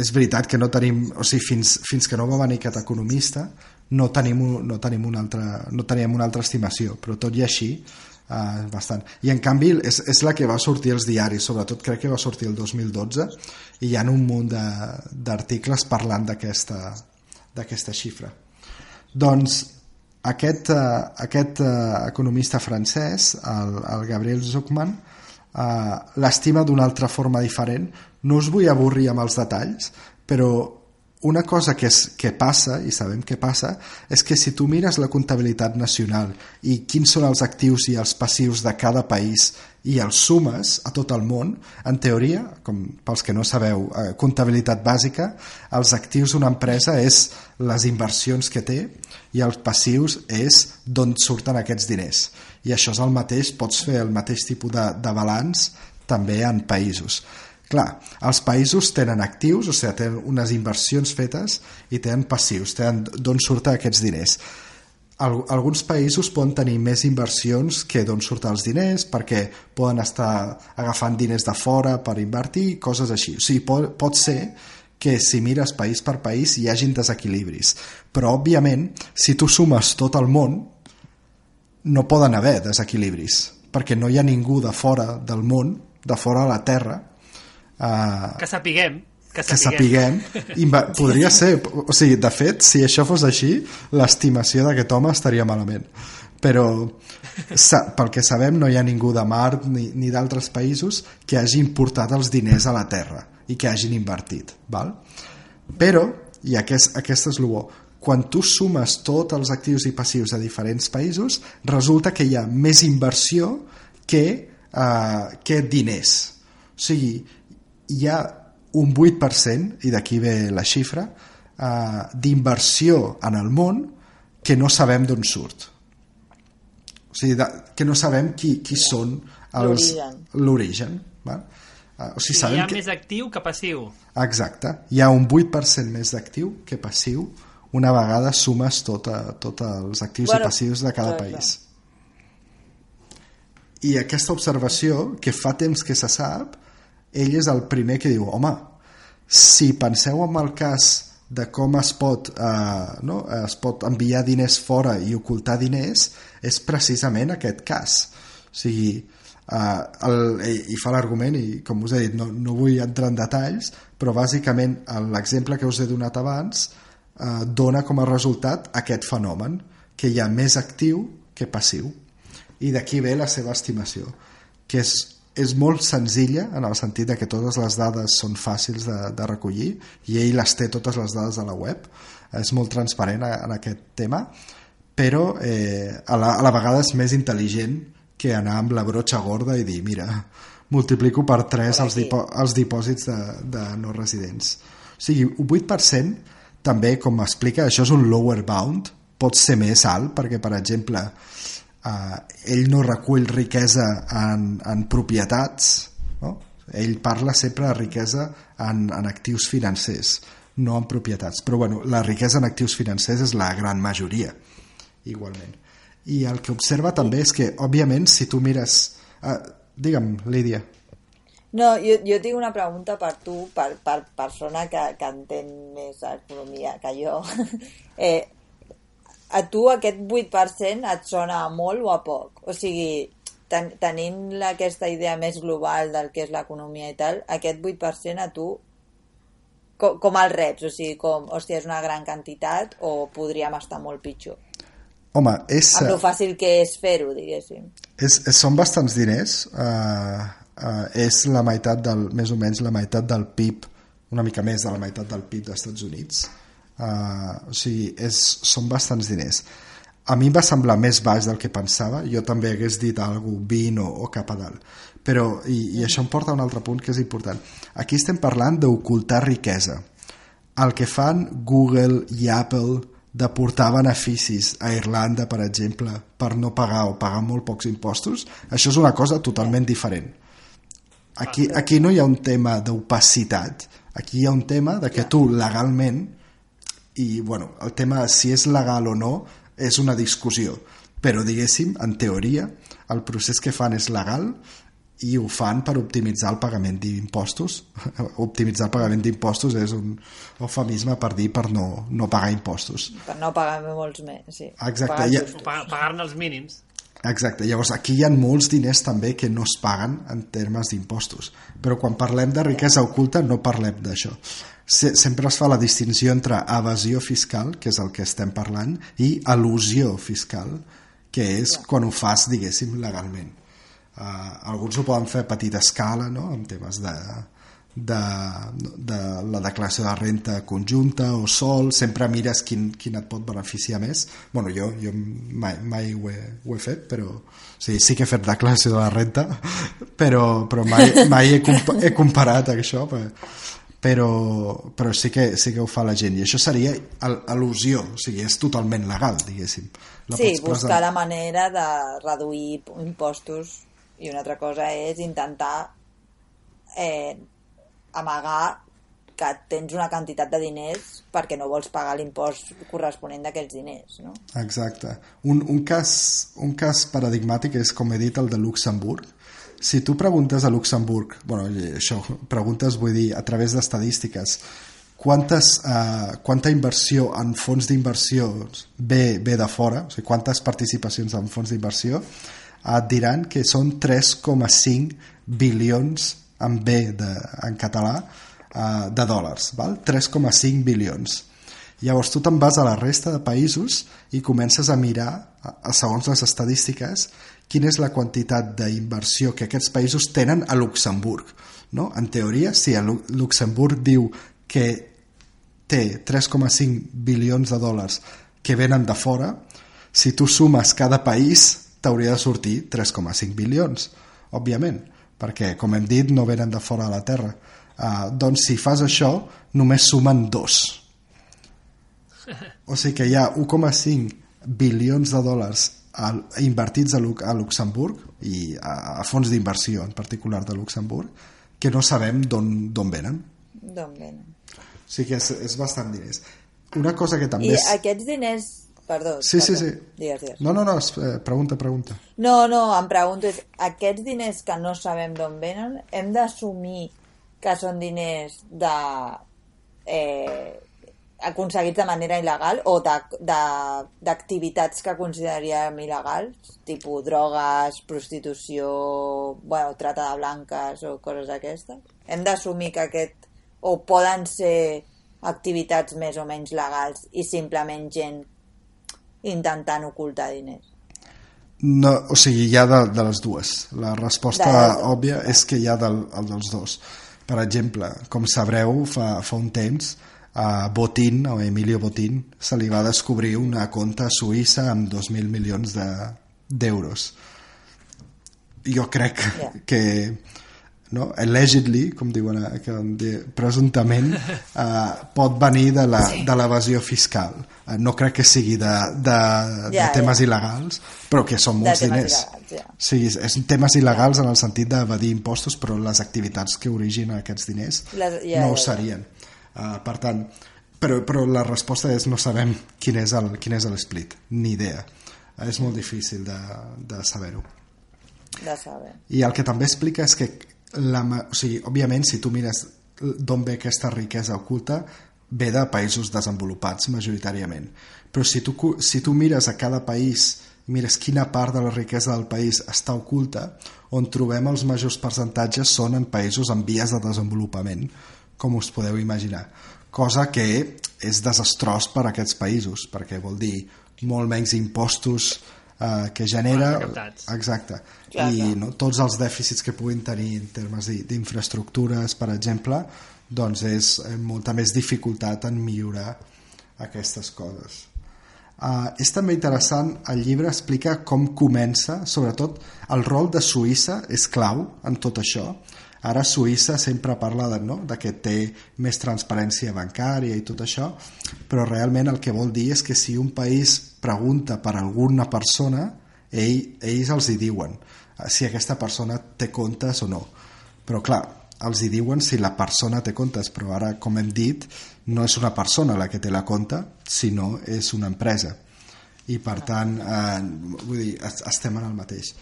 és veritat que no tenim o sigui, fins, fins que no va venir aquest economista no tenim, no tenim una altra, no teníem una altra estimació però tot i així Uh, bastant. I en canvi és, és la que va sortir als diaris, sobretot crec que va sortir el 2012 i hi ha un munt d'articles parlant d'aquesta xifra. Doncs aquest, uh, aquest uh, economista francès, el, el Gabriel Zuckman, uh, l'estima d'una altra forma diferent. No us vull avorrir amb els detalls, però una cosa que, és, que passa, i sabem que passa, és que si tu mires la comptabilitat nacional i quins són els actius i els passius de cada país i els sumes a tot el món, en teoria, com pels que no sabeu, eh, comptabilitat bàsica, els actius d'una empresa és les inversions que té i els passius és d'on surten aquests diners. I això és el mateix, pots fer el mateix tipus de, de balanç també en països. Clar, els països tenen actius, o sigui, tenen unes inversions fetes i tenen passius, tenen d'on surten aquests diners. Alguns països poden tenir més inversions que d'on surten els diners perquè poden estar agafant diners de fora per invertir, coses així. O sigui, pot, pot ser que si mires país per país hi hagin desequilibris. Però, òbviament, si tu sumes tot el món, no poden haver desequilibris, perquè no hi ha ningú de fora del món, de fora de la Terra, Uh, que sapiguem que sapiguem, que sapiguem podria ser, o sigui, de fet si això fos així, l'estimació d'aquest home estaria malament. Però pel que sabem no hi ha ningú de Mart ni, ni d'altres països que hagi importat els diners a la Terra i que hagin invertit val? però, i aquest, aquest és el bo quan tu sumes tots els actius i passius de diferents països resulta que hi ha més inversió que, uh, que diners. O sigui, hi ha un 8% i d'aquí ve la xifra uh, d'inversió en el món que no sabem d'on surt. O sigui, de, que no sabem qui, qui són els l'origen. uh, o sigui, sabem hi ha que... més actiu que passiu. Exacte, hi ha un 8% més d'actiu que passiu una vegada sumes tots tot els actius bueno, i passius de cada clar, país. Clar. i aquesta observació que fa temps que se sap ell és el primer que diu home, si penseu en el cas de com es pot, eh, no? es pot enviar diners fora i ocultar diners és precisament aquest cas o sigui, eh, el, i fa l'argument i com us he dit no, no vull entrar en detalls però bàsicament l'exemple que us he donat abans eh, dona com a resultat aquest fenomen que hi ha més actiu que passiu i d'aquí ve la seva estimació que és és molt senzilla en el sentit de que totes les dades són fàcils de, de recollir i ell les té totes les dades a la web. És molt transparent en aquest tema però eh, a, la, a la vegada és més intel·ligent que anar amb la brotxa gorda i dir mira, multiplico per 3 els, dipo, els dipòsits de, de no residents. O sigui, un 8% també, com m'explica, això és un lower bound pot ser més alt perquè per exemple eh, ell no recull riquesa en, en propietats no? ell parla sempre de riquesa en, en actius financers no en propietats però bueno, la riquesa en actius financers és la gran majoria igualment i el que observa també és que òbviament si tu mires eh, digue'm Lídia no, jo, jo tinc una pregunta per tu, per, per persona que, que entén més economia que jo. eh, a tu aquest 8% et sona a molt o a poc? O sigui, ten tenint aquesta idea més global del que és l'economia i tal, aquest 8% a tu com, com el reps? O sigui, com, hòstia, és una gran quantitat o podríem estar molt pitjor? Home, és... Amb lo fàcil que és fer-ho, diguéssim. És, és, són bastants diners. Uh, uh, és la meitat del, més o menys la meitat del PIB, una mica més de la meitat del PIB dels Estats Units Uh, o sigui, és, són bastants diners. A mi em va semblar més baix del que pensava, jo també hagués dit algú 20 o, o cap a dalt. Però, i, i això em porta a un altre punt que és important. Aquí estem parlant d'ocultar riquesa. El que fan Google i Apple de portar beneficis a Irlanda, per exemple, per no pagar o pagar molt pocs impostos, això és una cosa totalment diferent. Aquí, aquí no hi ha un tema d'opacitat, aquí hi ha un tema de que tu legalment i bueno, el tema si és legal o no és una discussió. Però diguéssim, en teoria el procés que fan és legal i ho fan per optimitzar el pagament d'impostos. Optimitzar el pagament d'impostos és un eufemisme per dir per no, no pagar impostos. Per no pagar molts més sí. exacte pagar, pagar-ne els mínims. Exacte, llavors aquí hi ha molts diners també que no es paguen en termes d'impostos, però quan parlem de riquesa oculta no parlem d'això sempre es fa la distinció entre evasió fiscal, que és el que estem parlant, i al·lusió fiscal, que és quan ho fas, diguéssim, legalment. Uh, alguns ho poden fer a petita escala, no?, en temes de, de, de la declaració de renta conjunta o sol, sempre mires quin, quin et pot beneficiar més. bueno, jo, jo mai, mai ho, he, ho he fet, però sí, sí que he fet declaració de la renta, però, però mai, mai he, comp he comparat això, perquè però, però sí, que, sí que ho fa la gent i això seria al·lusió o sigui, és totalment legal, diguéssim la sí, buscar la manera de reduir impostos i una altra cosa és intentar eh, amagar que tens una quantitat de diners perquè no vols pagar l'impost corresponent d'aquests diners, no? Exacte. Un, un, cas, un cas paradigmàtic és, com he dit, el de Luxemburg, si tu preguntes a Luxemburg, bueno, això, preguntes vull dir a través d'estadístiques, quantes, eh, quanta inversió en fons d'inversió ve, ve de fora, o sigui, quantes participacions en fons d'inversió, et diran que són 3,5 bilions en B de, en català eh, de dòlars, val? 3,5 bilions. Llavors tu te'n vas a la resta de països i comences a mirar, a, a segons les estadístiques, quina és la quantitat d'inversió que aquests països tenen a Luxemburg. No? En teoria, si a Lu Luxemburg diu que té 3,5 bilions de dòlars que venen de fora, si tu sumes cada país t'hauria de sortir 3,5 bilions, òbviament, perquè, com hem dit, no venen de fora de la Terra. Uh, doncs si fas això, només sumen dos o sigui que hi ha 1,5 bilions de dòlars a, invertits a, a Luxemburg i a, a fons d'inversió en particular de Luxemburg que no sabem d'on venen. D'on venen. O sigui que és, és bastant diners. Una cosa que també... I és... aquests diners... Perdó. Sí, perdó. sí, sí. Digues, digues. No, no, no, eh, pregunta, pregunta. No, no, em pregunto, és, aquests diners que no sabem d'on venen, hem d'assumir que són diners de... Eh, aconseguits de manera il·legal o d'activitats que consideraríem il·legals, tipus drogues, prostitució, bueno, trata de blanques o coses d'aquestes. Hem d'assumir que aquest... o poden ser activitats més o menys legals i simplement gent intentant ocultar diners. No, o sigui, hi ha de, de les dues. La resposta De les òbvia és que hi ha del, el dels dos. Per exemple, com sabreu, fa, fa un temps a Botín, o Emilio Botín, se li va descobrir una conta a Suïssa amb 2.000 milions de- d'euros. Jo crec Ja. que no? allegedly, com diuen, eh, que de, presumptament, eh, pot venir de la- de l'evasió fiscal. Eh, no crec que sigui de, de, de Ja, temes ja. il·legals, però que són De molts diners. il·legals, ja. Sí, és temes il·legals en el sentit d'evadir impostos, però les activitats que originen aquests diners Les- ja, no ja, ho serien. Uh, per tant, però, però la resposta és no sabem quin és el, quin és l'split, ni idea. És molt difícil de, de saber-ho. De saber. I el que també explica és que, la, o sigui, òbviament, si tu mires d'on ve aquesta riquesa oculta, ve de països desenvolupats, majoritàriament. Però si tu, si tu mires a cada país mires quina part de la riquesa del país està oculta, on trobem els majors percentatges són en països en vies de desenvolupament, com us podeu imaginar. Cosa que és desastrós per a aquests països, perquè vol dir molt menys impostos eh, que genera... Recaptats. Exacte. Clar, I no, tots els dèficits que puguin tenir en termes d'in- d'infraestructures, per exemple, doncs és eh, molta més dificultat en millorar aquestes coses. Uh, és també interessant, el llibre explica com comença, sobretot el rol de Suïssa és clau en tot això. Ara Suïssa sempre parla de, no? de que té més transparència bancària i tot això, però realment el que vol dir és que si un país pregunta per alguna persona, ell, ells els hi diuen eh, si aquesta persona té comptes o no. Però clar, els hi diuen si la persona té comptes, però ara, com hem dit, no és una persona la que té la compta, sinó és una empresa. I per tant, eh, vull dir, es- estem en el mateix.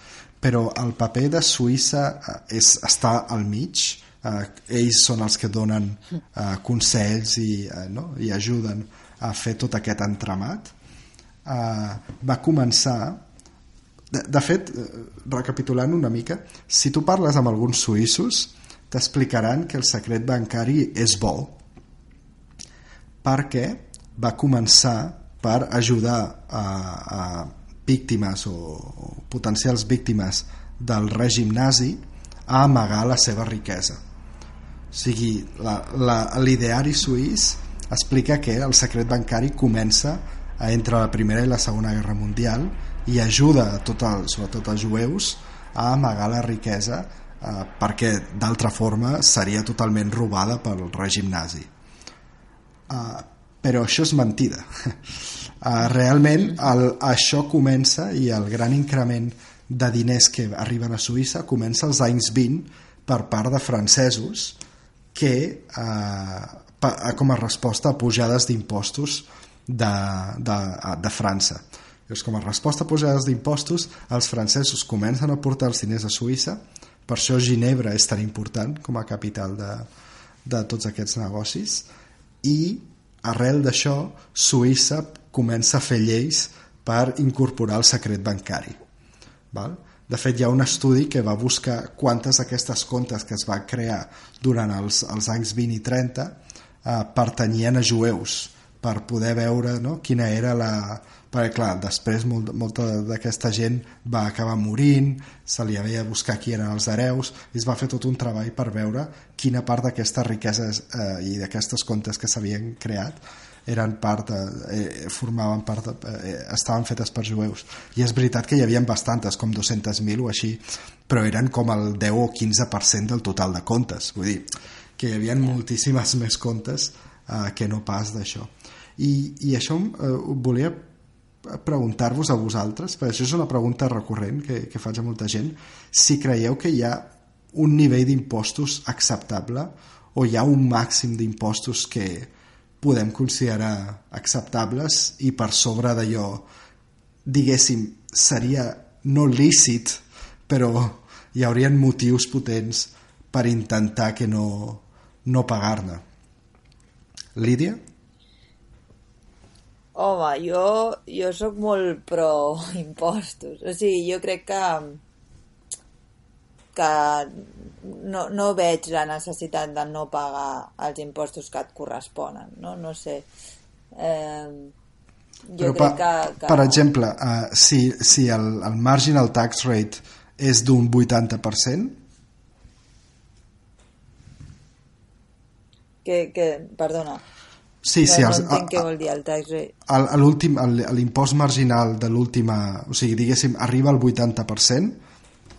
Però el paper de Suïssa eh, és estar al mig, eh, ells són els que donen eh, consells i, eh, no? i ajuden a fer tot aquest entramat. Eh, va començar de, de fet, eh, recapitulant una mica, si tu parles amb alguns suïssos, t'explicaran que el secret bancari és bo perquè va començar per ajudar a, a víctimes o, o potencials víctimes del règim nazi a amagar la seva riquesa. O sigui, l'ideari suís explica que el secret bancari comença entre la Primera i la Segona Guerra Mundial i ajuda a tot el, sobretot als jueus a amagar la riquesa eh, perquè d'altra forma seria totalment robada pel règim nazi. Uh, però això és mentida. Uh, realment el, això comença i el gran increment de diners que arriben a Suïssa comença als anys 20 per part de francesos que uh, pa, com a resposta a pujades d'impostos de, de, de França. Llavors, com a resposta a pujades d'impostos, els francesos comencen a portar els diners a Suïssa, per això Ginebra és tan important com a capital de, de tots aquests negocis, i arrel d'això Suïssa comença a fer lleis per incorporar el secret bancari. Val? De fet, hi ha un estudi que va buscar quantes d'aquestes comptes que es va crear durant els, els anys 20 i 30 eh, pertanyien a jueus, per poder veure no? quina era la... Perquè, clar, després molt, molta d'aquesta gent va acabar morint, se li havia de buscar qui eren els hereus, i es va fer tot un treball per veure quina part d'aquestes riqueses eh, i d'aquestes comptes que s'havien creat eren part eh, formaven part eh, estaven fetes per jueus. I és veritat que hi havia bastantes com 200.000 o així però eren com el 10 o 15% del total de comptes vull dir que hi havia moltíssimes més comptes eh, que no pas d'això. I, i això eh, volia preguntar-vos a vosaltres, perquè això és una pregunta recurrent que, que faig a molta gent, si creieu que hi ha un nivell d'impostos acceptable o hi ha un màxim d'impostos que podem considerar acceptables i per sobre d'allò diguéssim seria no lícit però hi haurien motius potents per intentar que no, no pagar-ne Lídia? Home, jo, jo sóc molt pro impostos. O sigui, jo crec que que no, no veig la necessitat de no pagar els impostos que et corresponen, no? No sé. Eh, jo Però crec que, que... Per exemple, uh, si, si el, el marginal tax rate és d'un 80%, Que, que, perdona, Sí, no, sí, no els, entenc què vol dir el tax rate. l'impost marginal de l'última, o sigui, diguéssim, arriba al 80%,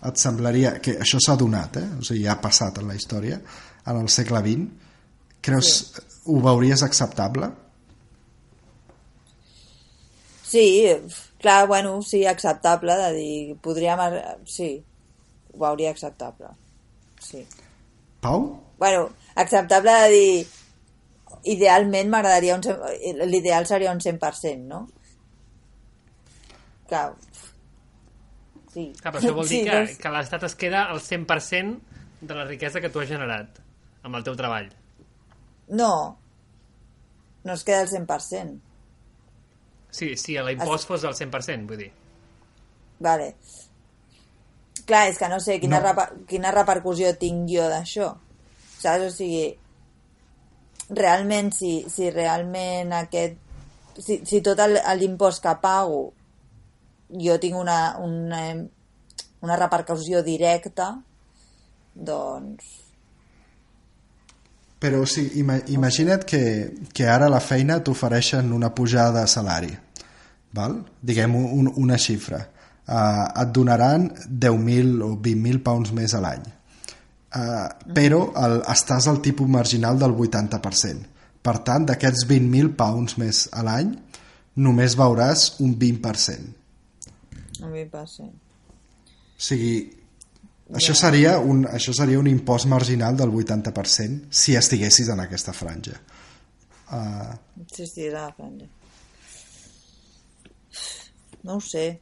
et semblaria que això s'ha donat, eh? o sigui, ja ha passat en la història, en el segle XX, creus, Sí. ho veuries acceptable? Sí, clar, bueno, sí, acceptable, de dir, podríem... Sí, ho veuria acceptable. Sí. Pau? Bueno, acceptable de dir idealment m'agradaria un... l'ideal seria un 100%, no? Clar. Sí. Clar, però això vol dir Sí, que, doncs- que l'Estat es queda al 100% de la riquesa que tu has generat amb el teu treball. No, no es queda al 100%. Sí, si l'impost fos del 100%, vull dir. Vale. Clar, és que no sé quina, No. Reper quina repercussió tinc jo d'això. Saps? O sigui, realment, si, si realment aquest... Si, si tot el- l'impost que pago jo tinc una, una, una repercussió directa, doncs... Però sí, ima imagina't que, que ara la feina t'ofereixen una pujada de salari, val? diguem un, una xifra. Uh, et donaran 10.000 o 20.000 pounds més a l'any. Uh, però el, estàs al tipus marginal del 80%. Per tant, d'aquests 20.000 pounds més a l'any, només veuràs un 20%. A mi passa. O sigui, això seria, un, això seria un impost marginal del 80% si estiguessis en aquesta franja. Uh, Sí, sí, la franja. No ho sé.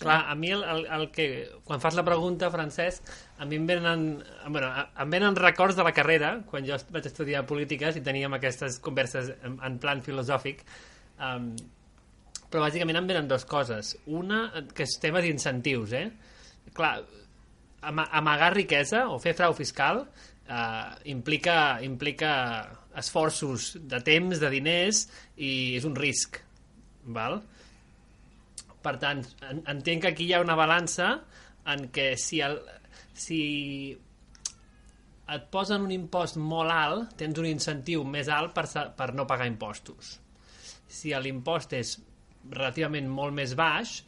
Clar, a mi el, el, el que... Quan fas la pregunta, Francesc, a mi em venen, bueno, a- em venen records de la carrera, quan jo vaig estudiar polítiques i teníem aquestes converses en, en plan filosòfic, um, però bàsicament em venen dues coses. Una, que és tema d'incentius, eh? Clar, ama amagar riquesa o fer frau fiscal eh, implica, implica esforços de temps, de diners i és un risc, val? Per tant, en, entenc que aquí hi ha una balança en què si, el, si et posen un impost molt alt, tens un incentiu més alt per, per no pagar impostos. Si l'impost és relativament molt més baix,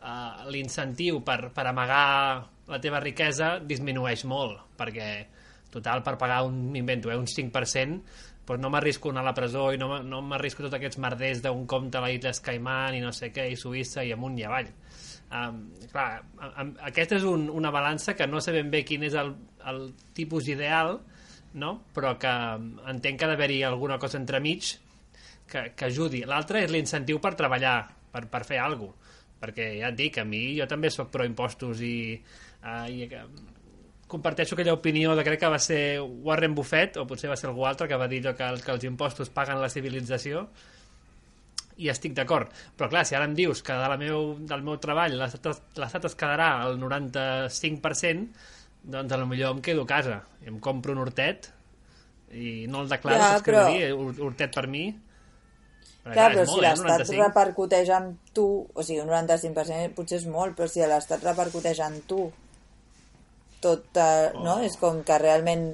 eh, l'incentiu per, per amagar la teva riquesa disminueix molt, perquè, total, per pagar un, m'invento, eh, un 5%, doncs no m'arrisco a anar a la presó i no, no m'arrisco tots aquests merders d'un compte a les Illes Caimán i no sé què, i Suïssa i amunt i avall. Um, clar, a- aquesta és un, una balança que no sé ben bé quin és el, el tipus ideal, no? però que um, entenc que ha d'haver-hi alguna cosa entremig que, que ajudi. L'altre és l'incentiu per treballar, per, per fer alguna cosa. Perquè ja et dic, a mi jo també sóc pro impostos i, uh, i eh, comparteixo aquella opinió de crec que va ser Warren Buffett, o potser va ser algú altre, que va dir allò que, que els impostos paguen la civilització, i estic d'acord. Però clar, si ara em dius que de la meu, del meu treball l'estat es quedarà al 95%, doncs a lo millor em quedo a casa. Em compro un hortet i no el declaro, Ja, però- dir? Hurtet per mi. Clar, és però molt, si eh, l'Estat 95. repercuteix en tu, o sigui, un 95% potser és molt, però si l'Estat repercuteix en tu, tot, eh, no? És com que realment...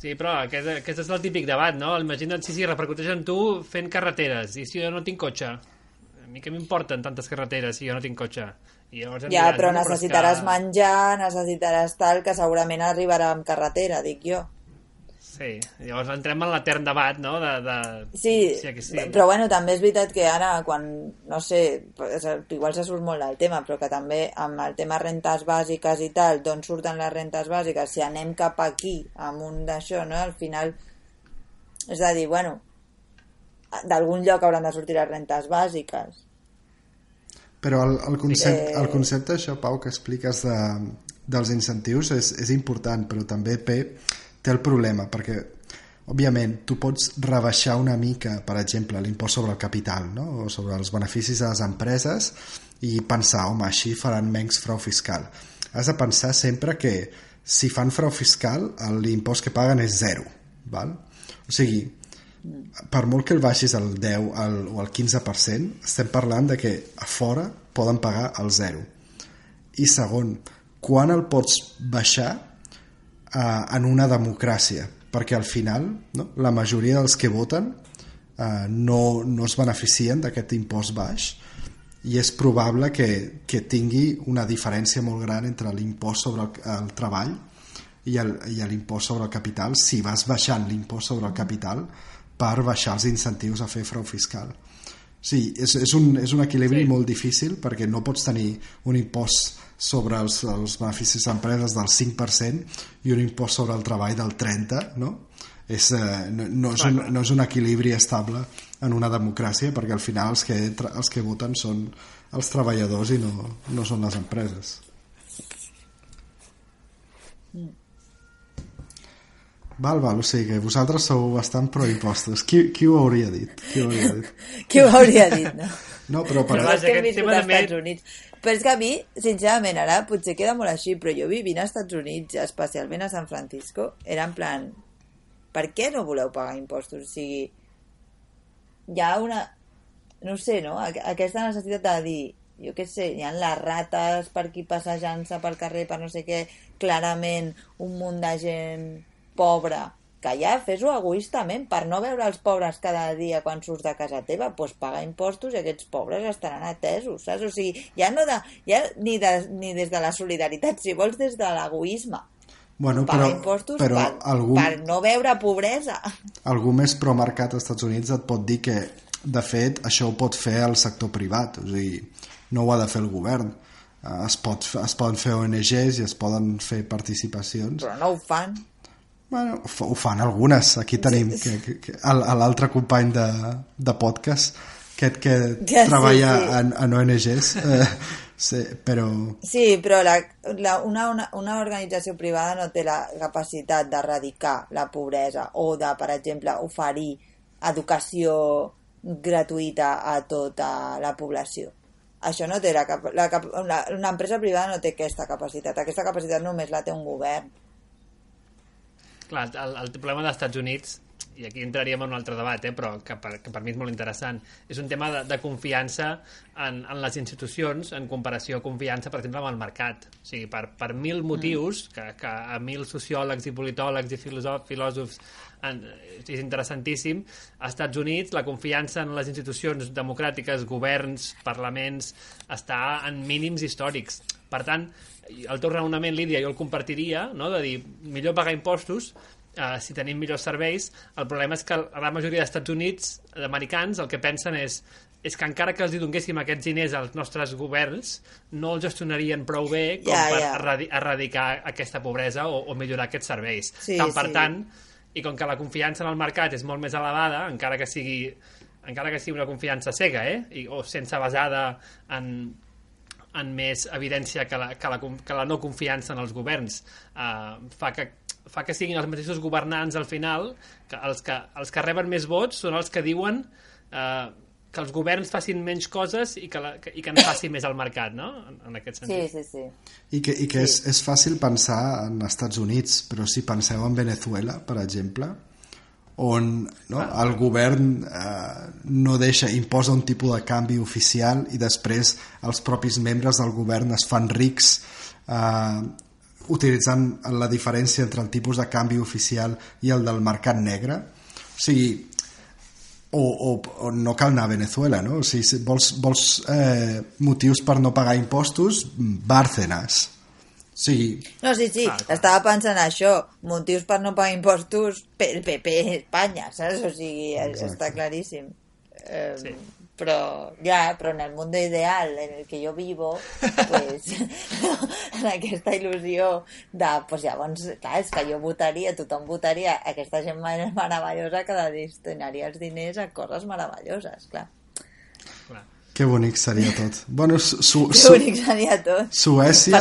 Sí, però aquest, aquest és el típic debat, no? Imagina't si, si repercuteix en tu fent carreteres, i si jo no tinc cotxe? A mi què m'importen tantes carreteres si jo no tinc cotxe? I llavors Ja, diran, però "No, necessitaràs que- menjar, necessitaràs tal, que segurament arribarà amb carretera, dic jo. Sí, llavors entrem en l'etern debat, no? De, de... Sí, sí, que sí. però bueno, també és veritat que ara, quan, no sé, igual se surt molt del tema, però que també amb el tema rentes bàsiques i tal, d'on surten les rentes bàsiques, si anem cap aquí, amb un d'això, no? Al final, és a dir, bueno, d'algun lloc hauran de sortir les rentes bàsiques. Però el, el, concepte, Eh. el concepte això, Pau, que expliques de, dels incentius és, és important, però també P té el problema, perquè òbviament tu pots rebaixar una mica, per exemple, l'impost sobre el capital no? o sobre els beneficis de les empreses i pensar, home, així faran menys frau fiscal. Has de pensar sempre que si fan frau fiscal l'impost que paguen és zero. Val? O sigui, per molt que el baixis al 10 al, o al 15%, estem parlant de que a fora poden pagar el 0. I segon, quan el pots baixar eh, en una democràcia? Perquè al final no, la majoria dels que voten eh, no, no es beneficien d'aquest impost baix i és probable que, que tingui una diferència molt gran entre l'impost sobre el, el treball i l'impost sobre el capital si vas baixant l'impost sobre el capital per baixar els incentius a fer frau fiscal. Sí, és, és, un, és un equilibri Sí. molt difícil perquè no pots tenir un impost sobre els, els beneficis d'empreses del 5% i un impost sobre el treball del 30%, no? És, eh, no, no, és un, no és un equilibri estable en una democràcia perquè al final els que, els que voten són els treballadors i no, no són les empreses. Val, val, o sigui que vosaltres sou bastant pro impostos. Qui, qui ho hauria dit? Qui ho hauria dit? Qui ho hauria dit, no? No, però per... Però és que hem viscut als Estats Units. Però és que a mi, sincerament, ara potser queda molt així, però jo vivint als Estats Units, especialment a San Francisco, era en plan, per què no voleu pagar impostos? O sigui, hi ha una... No sé, no? Aqu- Aquesta necessitat de dir, jo què sé, hi ha les rates per aquí passejant-se pel carrer, per no sé què, clarament un munt de gent pobra, que ja fes-ho egoistament, per no veure els pobres cada dia quan surts de casa teva, doncs paga impostos i aquests pobres estaran atesos, saps? O sigui, ja no de, ja ni, de, ni des de la solidaritat, si vols des de l'egoisme. Bueno, Pagar però, impostos però per, algú, per no veure pobresa. algú més promarcat als Estats Units et pot dir que, de fet, això ho pot fer el sector privat, o sigui, no ho ha de fer el govern. Es, pot, es poden fer ONGs i es poden fer participacions. Però no ho fan. Bueno, ho fa- ho fan algunes. Aquí tenim que, que, que, l'altre company de, de podcast, aquest que Ja, sí, treballa sí. En, en ONGs, eh, sí, però... Sí, però la, la, una, una, una organització privada no té la capacitat d'erradicar la pobresa o de, per exemple, oferir educació gratuïta a tota la població. Això no té la, cap, la, cap, la, una empresa privada no té aquesta capacitat. Aquesta capacitat només la té un govern. Clar, el, el problema dels Estats Units, i aquí entraríem en un altre debat, eh, però que per, que per mi és molt interessant, és un tema de, de confiança en, en les institucions en comparació a confiança, per exemple, amb el mercat. O sigui, per, per mil motius, que, que a mil sociòlegs i politòlegs i filòsofs, filòsofs en, és interessantíssim, als Estats Units la confiança en les institucions democràtiques, governs, parlaments, està en mínims històrics. Per tant, el teu raonament, Lídia, jo el compartiria, no? de dir, millor pagar impostos eh, si tenim millors serveis. El problema és que la majoria dels Estats Units, d'americans, el que pensen és és que encara que els donéssim aquests diners als nostres governs, no els gestionarien prou bé com Ja, per erradi erradicar aquesta pobresa o, o millorar aquests serveis. Sí, tant per sí. tant, i com que la confiança en el mercat és molt més elevada, encara que sigui encara que sigui una confiança cega, eh? I, o sense basada en, en més evidència que la, que la, que la no confiança en els governs eh, fa, que, fa que siguin els mateixos governants al final que els, que els que reben més vots són els que diuen eh, que els governs facin menys coses i que, la, que, i que en faci més al mercat, no? En, en aquest Sí, sentit. sí, sí. I que, i que és, és fàcil pensar en Estats Units, però si penseu en Venezuela, per exemple, on no, el govern eh, no deixa, imposa un tipus de canvi oficial i després els propis membres del govern es fan rics eh, utilitzant la diferència entre el tipus de canvi oficial i el del mercat negre. O sigui, o, o, o no cal anar a Venezuela, no? O sigui, si vols, vols eh, motius per no pagar impostos, Bárcenas. Sigui, No, sí, sí, Ah, clar. estava pensant això, motius per no pagar impostos pel PP Espanya, saps? O sigui, Exacte. està claríssim. Eh, Sí. Però, ja, però en el mundo ideal en el que jo vivo, pues, en aquesta il·lusió de, pues llavors, clar, és que jo votaria, tothom votaria aquesta gent meravellosa que destinaria els diners a coses meravelloses, clar. Clar. Que bonic seria tot. Bueno, su, su, Que su, bonic seria tot. Suècia.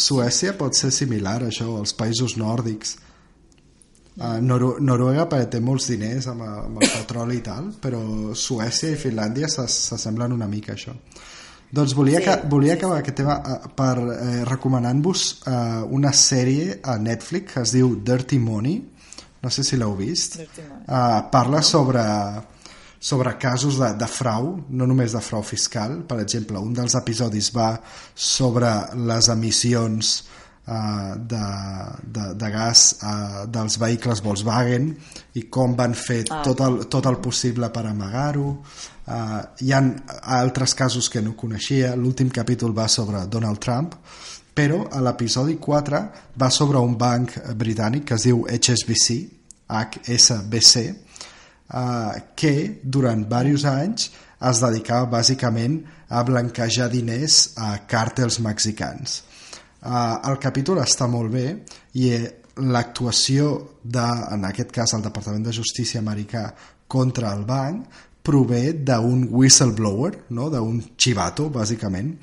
Suècia pot ser similar a això, als països nòrdics. Uh, Noru Noruega perquè té molts diners amb, amb el petroli i tal, però Suècia i Finlàndia s'as- s'assemblen una mica a això. Doncs volia, Sí, sí, volia sí, acabar aquest tema eh, per eh, recomanant-vos eh, una sèrie a Netflix que es diu Dirty Money, no sé si l'heu vist. Uh, parla sobre, sobre casos de, de frau, no només de frau fiscal. Per exemple, un dels episodis va sobre les emissions uh, de, de, de gas uh, dels vehicles Volkswagen i com van fer Ah. tot, el, tot el possible per amagar-ho. Uh, hi ha altres casos que no coneixia. L'últim capítol va sobre Donald Trump, però a l'episodi 4 va sobre un banc britànic que es diu HSBC, HSBC, eh, que durant diversos anys es dedicava bàsicament a blanquejar diners a càrtels mexicans. Uh, el capítol està molt bé i eh, l'actuació de, en aquest cas, el Departament de Justícia americà contra el banc prové d'un whistleblower, no? d'un chivato, bàsicament,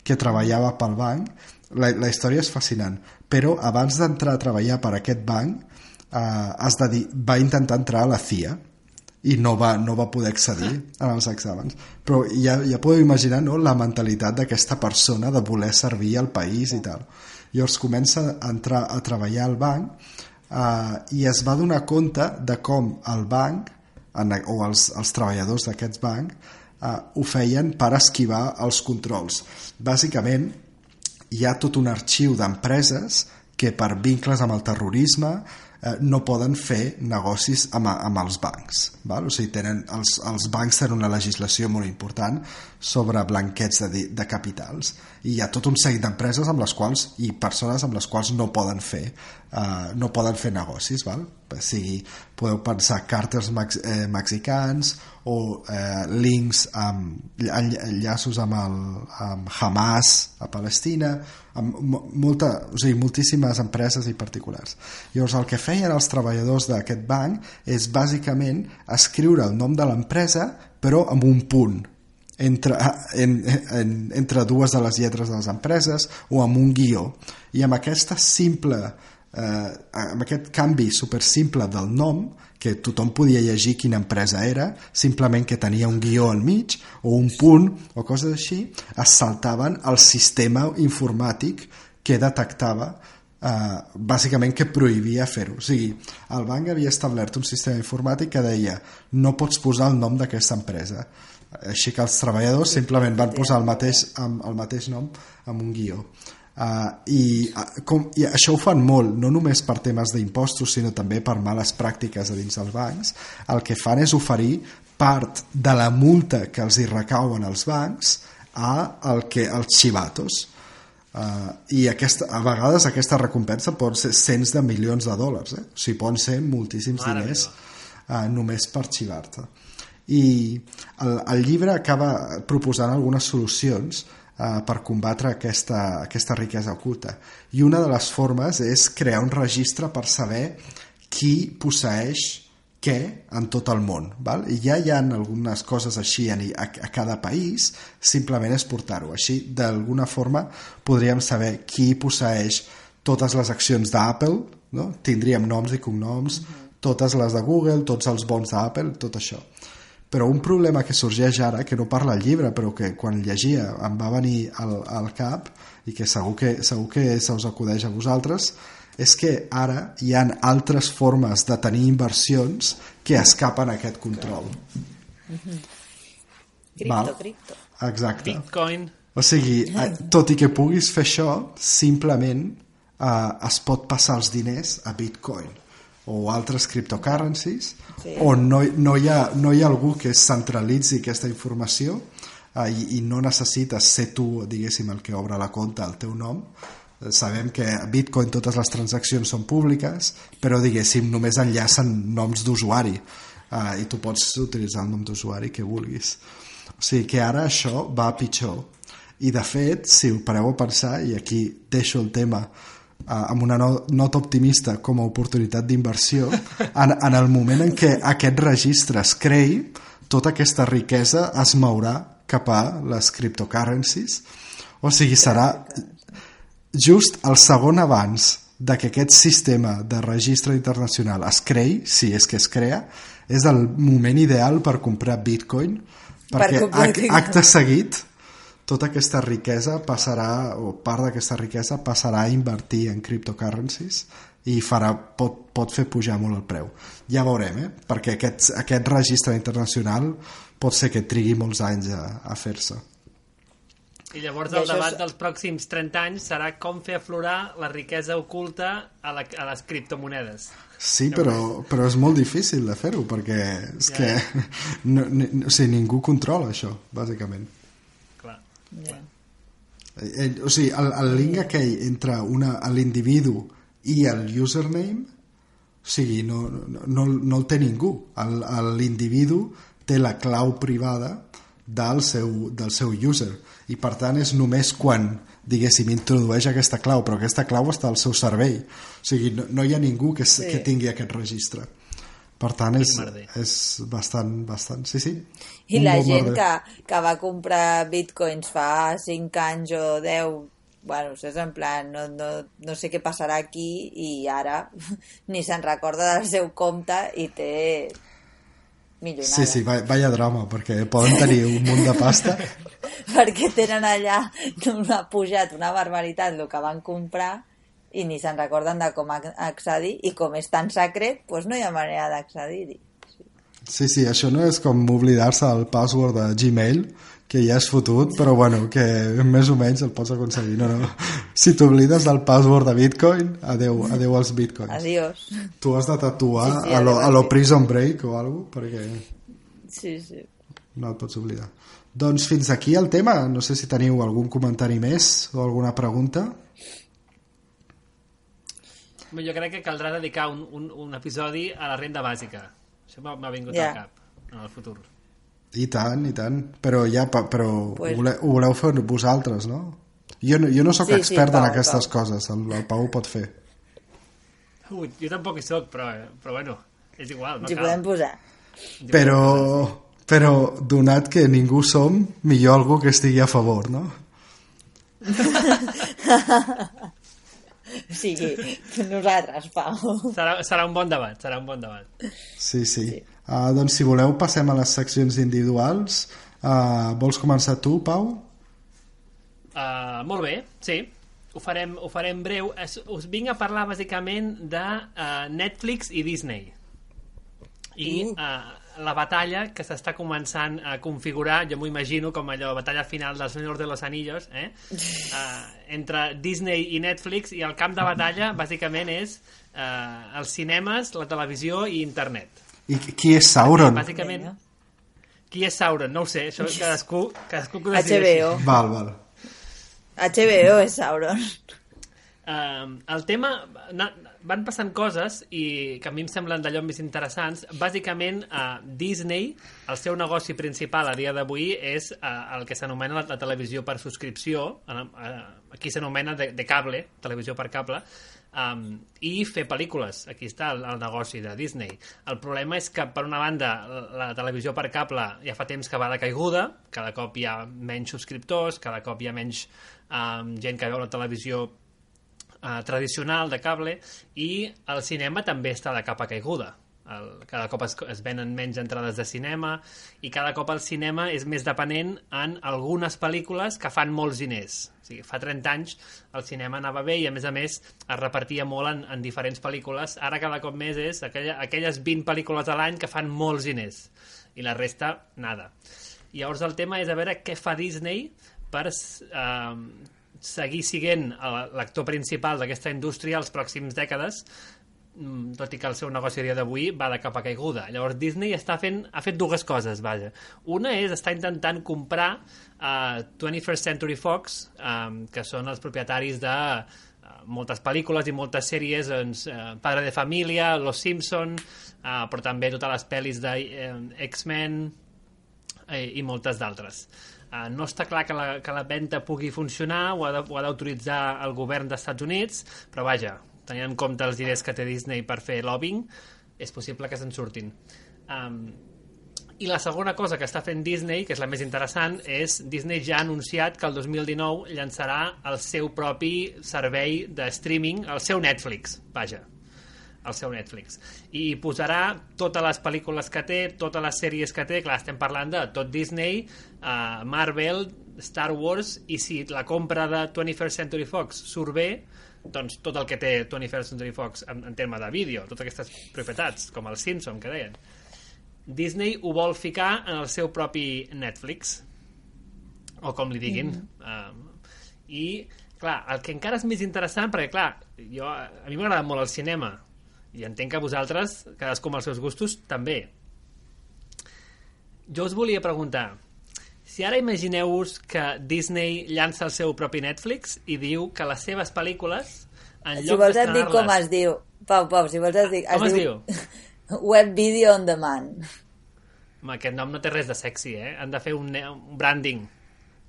que treballava pel banc. La, la història és fascinant, però abans d'entrar a treballar per aquest banc eh, has de dir, va intentar entrar a la CIA i no va, no va poder accedir en els exàmens. Però ja, ja podeu imaginar no, la mentalitat d'aquesta persona de voler servir al país i tal. Llavors comença a entrar a treballar al banc eh, i es va donar compte de com el banc en, o els, els treballadors d'aquest banc eh, ho feien per esquivar els controls. Bàsicament, hi ha tot un arxiu d'empreses que per vincles amb el terrorisme eh, no poden fer negocis amb, amb els bancs. Val? O sigui, tenen, els, els bancs tenen una legislació molt important sobre blanqueig de, de capitals i hi ha tot un seguit d'empreses amb les quals i persones amb les quals no poden fer eh, no poden fer negocis val? Sigui, podeu pensar càrters mex, eh, mexicans o eh, links amb enllaços amb, el, amb Hamas a Palestina amb mo- molta, o sigui, moltíssimes empreses i particulars. Llavors el que feien els treballadors d'aquest banc és bàsicament escriure el nom de l'empresa però amb un punt entre, en, en, entre dues de les lletres de les empreses o amb un guió. I amb aquesta simple eh, amb aquest canvi super simple del nom que tothom podia llegir quina empresa era simplement que tenia un guió al mig o un punt o coses així es saltaven el sistema informàtic que detectava eh, bàsicament que prohibia fer-ho. O sigui, el banc havia establert un sistema informàtic que deia no pots posar el nom d'aquesta empresa. Així que els treballadors simplement van posar el mateix, el mateix nom amb un guió. Uh, i, uh, com, I això ho fan molt, no només per temes d'impostos, sinó també per males pràctiques a dins dels bancs. El que fan és oferir part de la multa que els hi recauen als bancs a el que, als xivatos. Uh, i aquesta, a vegades aquesta recompensa pot ser cents de milions de dòlars eh? o sigui, poden ser moltíssims Mare diners uh, només per xivar-te i el, el llibre acaba proposant algunes solucions uh, per combatre aquesta, aquesta riquesa oculta i una de les formes és crear un registre per saber qui posseix què en tot el món. Val? I ja hi ha algunes coses així a, a, a cada país, simplement és portar-ho. Així, d'alguna forma, podríem saber qui posseix totes les accions d'Apple, no? tindríem noms i cognoms, totes les de Google, tots els bons d'Apple, tot això. Però un problema que sorgeix ara, que no parla el llibre, però que quan llegia em va venir al, al cap i que segur que, segur que se us acudeix a vosaltres, és que ara hi han altres formes de tenir inversions que escapen a aquest control. Cripto, Val. cripto. Exacte. Bitcoin... O sigui, eh, tot i que puguis fer això, simplement eh, es pot passar els diners a Bitcoin o altres cryptocurrencies Sí. on no, no, hi ha, no hi ha algú que centralitzi aquesta informació eh, i, i no necessites ser tu, diguéssim, el que obre la compta al teu nom. Eh, Sabem que a Bitcoin totes les transaccions són públiques, però diguéssim només enllacen noms d'usuari eh, i tu pots utilitzar el nom d'usuari que vulguis. O sigui que ara això va pitjor. I de fet, si ho pareu a pensar, i aquí deixo el tema amb una no, nota optimista com a oportunitat d'inversió, en, en el moment en què aquest registre es creï, tota aquesta riquesa es mourà cap a les cryptocurrencies. O sigui, serà just el segon abans de que aquest sistema de registre internacional es creï, si és que es crea, és el moment ideal per comprar bitcoin, perquè Bitcoin. acte seguit tota aquesta riquesa passarà, o part d'aquesta riquesa passarà a invertir en cryptocurrencies i farà, pot, pot fer pujar molt el preu. Ja veurem, eh? perquè aquest, aquest registre internacional pot ser que trigui molts anys a, a fer-se. I llavors I el debat és- dels pròxims 30 anys serà com fer aflorar la riquesa oculta a, la, a les criptomonedes. Sí, però, però és molt difícil de fer-ho perquè és Ja, que no, ni, o sigui, ningú controla això, bàsicament. Clar. Ja. Eh, o sigui, el, el link aquell entre una- l'individu i el username o sigui, no, no, no, no el té ningú l'individu té la clau privada del seu, del seu user i per tant és només quan diguéssim introdueix aquesta clau però aquesta clau està al seu servei o sigui, no, no hi ha ningú que, sí. Que tingui aquest registre per tant és, és bastant, bastant sí, sí I Un la gent que, que va comprar bitcoins fa 5 anys o 10, bueno, és en plan, no, no, no sé què passarà aquí i ara ni se'n recorda del seu compte i té milionada. Sí, sí, va- vaya drama, perquè poden tenir un munt de pasta Perquè tenen allà una pujat, una barbaritat, el que van comprar i ni se'n recorden de com ac- accedir i com és tan secret, doncs no hi ha manera d'accedir-hi. Sí, sí, això no és com oblidar-se el password de Gmail, que ja és fotut, però bueno, que més o menys el pots aconseguir. No, no. Si t'oblides del password de Bitcoin, adeu, adeu als Bitcoins. Adiós. Tu has de tatuar Sí, sí, a, lo, a lo. Prison Break o alguna perquè Sí, sí. no et pots oblidar. Doncs fins aquí el tema. No sé si teniu algun comentari més o alguna pregunta. Jo crec que caldrà dedicar un, un, un episodi a la renda bàsica. Això m'ha vingut Ja. al cap en el futur. I tant, i tant. Però ja, però Pues- ho, voleu, ho voleu fer vosaltres, no? Jo no, jo no sóc Sí, sí, expert Pau, en aquestes Pau. coses, el, el Pau ho pot fer. Ui, jo tampoc hi soc, però, però bueno, és igual, no Ens hi cal. podem posar. Però, però donat que ningú som, millor algú que estigui a favor, no? O sigui, nosaltres, Pau. Serà, serà un bon debat, serà un bon debat. Sí, sí. sí. Uh, doncs si voleu passem a les seccions individuals. Uh, vols començar tu, Pau? Uh, molt bé, sí. Ho farem, ho farem breu. Es, us vinc a parlar bàsicament de uh, Netflix i Disney. I Uh. La batalla que s'està començant a configurar, jo m'ho imagino com allò, batalla final dels Senyors de los Anillos, eh? uh, entre Disney i Netflix, i el camp de batalla bàsicament és uh, els cinemes, la televisió i internet. I qui és Sauron? Bàsicament, qui és Sauron? No ho sé, això cadascú, cadascú que ho decideixi. HBO. Val, val. HBO és Sauron. Uh, el tema... Na, van passant coses i que a mi em semblen d'allò més interessants. Bàsicament, uh, Disney, el seu negoci principal a dia d'avui és uh, el que s'anomena la, la televisió per subscripció, uh, uh, aquí s'anomena de, de cable, televisió per cable, um, i fer pel·lícules. Aquí està el, el negoci de Disney. El problema és que, per una banda, la, la televisió per cable ja fa temps que va de caiguda, cada cop hi ha menys subscriptors, cada cop hi ha menys um, gent que veu la televisió uh, tradicional de cable i el cinema també està de capa caiguda. el, cada cop es, es venen menys entrades de cinema i cada cop el cinema és més dependent en algunes pel·lícules que fan molts diners. O sigui, fa 30 anys el cinema anava bé i a més a més es repartia molt en, en diferents pel·lícules. Ara cada cop més és aquella, aquelles 20 pel·lícules a l'any que fan molts diners i la resta, nada. I llavors el tema és a veure què fa Disney per eh, seguir siguent l'actor principal d'aquesta indústria els pròxims dècades mm, tot i que el seu negoci a dia d'avui va de capa caiguda. Llavors Disney està fent, ha fet dues coses, vaja. Una és està intentant comprar uh, 21st Century Fox, um, que són els propietaris de uh, moltes pel·lícules i moltes sèries, doncs, uh, Padre de Família, Los Simpson, uh, però també totes les pel·lis de X-Men uh, i moltes d'altres. Uh, no està clar que la, que la venda pugui funcionar, ho ha d'autoritzar el govern dels Estats Units, però vaja, tenint en compte els diners que té Disney per fer lobbying, és possible que se'n surtin. Um, i la segona cosa que està fent Disney, que és la més interessant, és Disney ja ha anunciat que el 2019 llançarà el seu propi servei de streaming, el seu Netflix, vaja, al seu Netflix. I posarà totes les pel·lícules que té, totes les sèries que té, clar, estem parlant de tot Disney, uh, Marvel, Star Wars, i si la compra de 21st Century Fox surt bé, doncs tot el que té 21st Century Fox en, en terme de vídeo, totes aquestes propietats, com el Simpson, que deien, Disney ho vol ficar en el seu propi Netflix, o com li diguin. Mm. Uh, I, clar, el que encara és més interessant, perquè, clar, jo, a mi m'agrada molt el cinema, i entenc que vosaltres, cadascú amb els seus gustos, també. Jo us volia preguntar, si ara imagineu-vos que Disney llança el seu propi Netflix i diu que les seves pel·lícules, en si lloc vols et dic com es diu. Pau, Pau, si vols et dic... Com es, es diu? Web Video On Demand. Home, aquest nom no té res de sexy, eh? Han de fer un, un branding.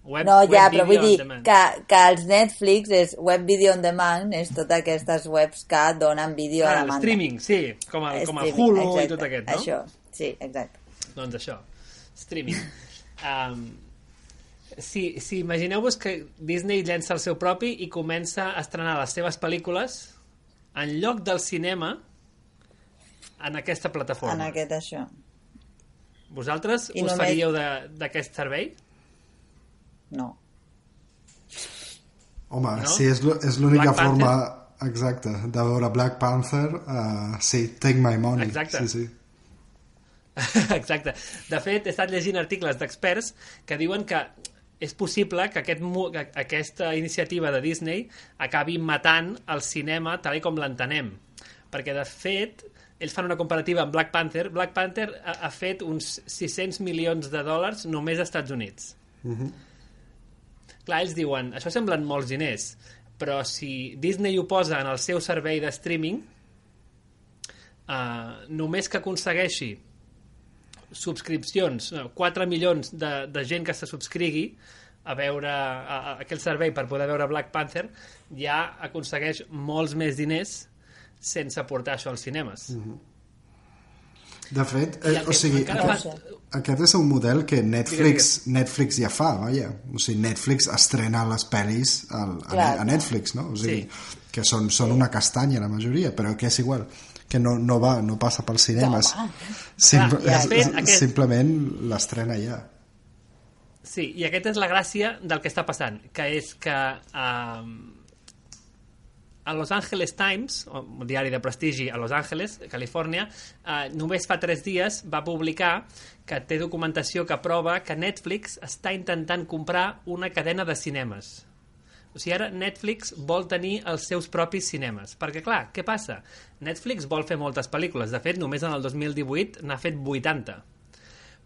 Web, no, ja, però vull dir que, que els Netflix és web video on demand, és totes aquestes webs que donen vídeo ah, a demanda. streaming, sí, com el, com el Hulu exacte, i tot aquest, no? Això, sí, exacte. Doncs això, streaming. um, si, si imagineu-vos que Disney llença el seu propi i comença a estrenar les seves pel·lícules en lloc del cinema en aquesta plataforma. En aquest això. Vosaltres I us només... faríeu d'aquest servei? No. Home, no? sí, és l'única forma exacta de veure Black Panther uh, sí, take my money exacte. sí, sí. exacte, de fet he estat llegint articles d'experts que diuen que és possible que, aquest, que aquesta iniciativa de Disney acabi matant el cinema tal com l'entenem perquè de fet ells fan una comparativa amb Black Panther Black Panther ha, ha fet uns 600 milions de dòlars només als Estats Units uh mhm. -huh clar, ells diuen, això semblen molts diners, però si Disney ho posa en el seu servei de streaming, uh, només que aconsegueixi subscripcions, 4 milions de, de gent que se subscrigui a veure a, a aquell servei per poder veure Black Panther, ja aconsegueix molts més diners sense portar això als cinemes. Mm -hmm. De fet, eh, o sigui, aquest, aquest és un model que Netflix, Netflix ja fa, vaja. O sigui, Netflix estrena les pel·lis al, a, a Netflix, no? O sigui, sí. que són, són una castanya la majoria, però que és igual que no, no va, no passa pels cinemes. No, Simple, Clar, fet, aquest... Simplement l'estrena ja. Sí, i aquesta és la gràcia del que està passant, que és que eh, a Los Angeles Times, un diari de prestigi a Los Angeles, Califòrnia, eh, només fa tres dies va publicar que té documentació que prova que Netflix està intentant comprar una cadena de cinemes. O sigui, ara Netflix vol tenir els seus propis cinemes. Perquè, clar, què passa? Netflix vol fer moltes pel·lícules. De fet, només en el 2018 n'ha fet 80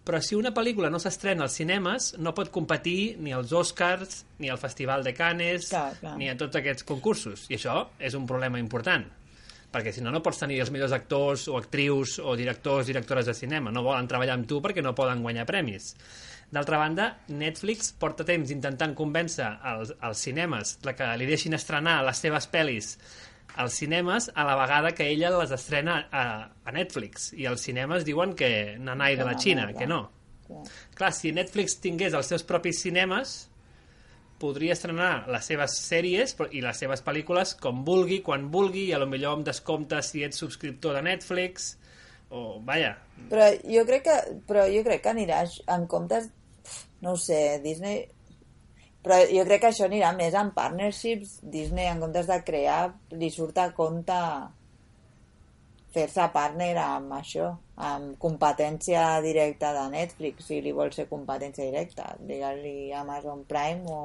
però si una pel·lícula no s'estrena als cinemes no pot competir ni als Oscars ni al Festival de Cannes clar, clar. ni a tots aquests concursos. I això és un problema important perquè si no no pots tenir els millors actors o actrius o directors, directores de cinema. No volen treballar amb tu perquè no poden guanyar premis. D'altra banda, Netflix porta temps intentant convèncer als, als cinemes que li deixin estrenar les seves pel·lis als cinemes a la vegada que ella les estrena a, a Netflix. I els cinemes diuen que nanai de la Xina, que no. Clar, si Netflix tingués els seus propis cinemes podria estrenar les seves sèries i les seves pel·lícules com vulgui, quan vulgui, i a lo millor amb descompte si ets subscriptor de Netflix, o vaja, Però jo crec que, però jo crec que anirà en comptes... No ho sé, Disney... Però jo crec que això anirà més en partnerships. Disney, en comptes de crear, li surt a compte fer-se partner amb això, amb competència directa de Netflix, si li vol ser competència directa, digue-li Amazon Prime o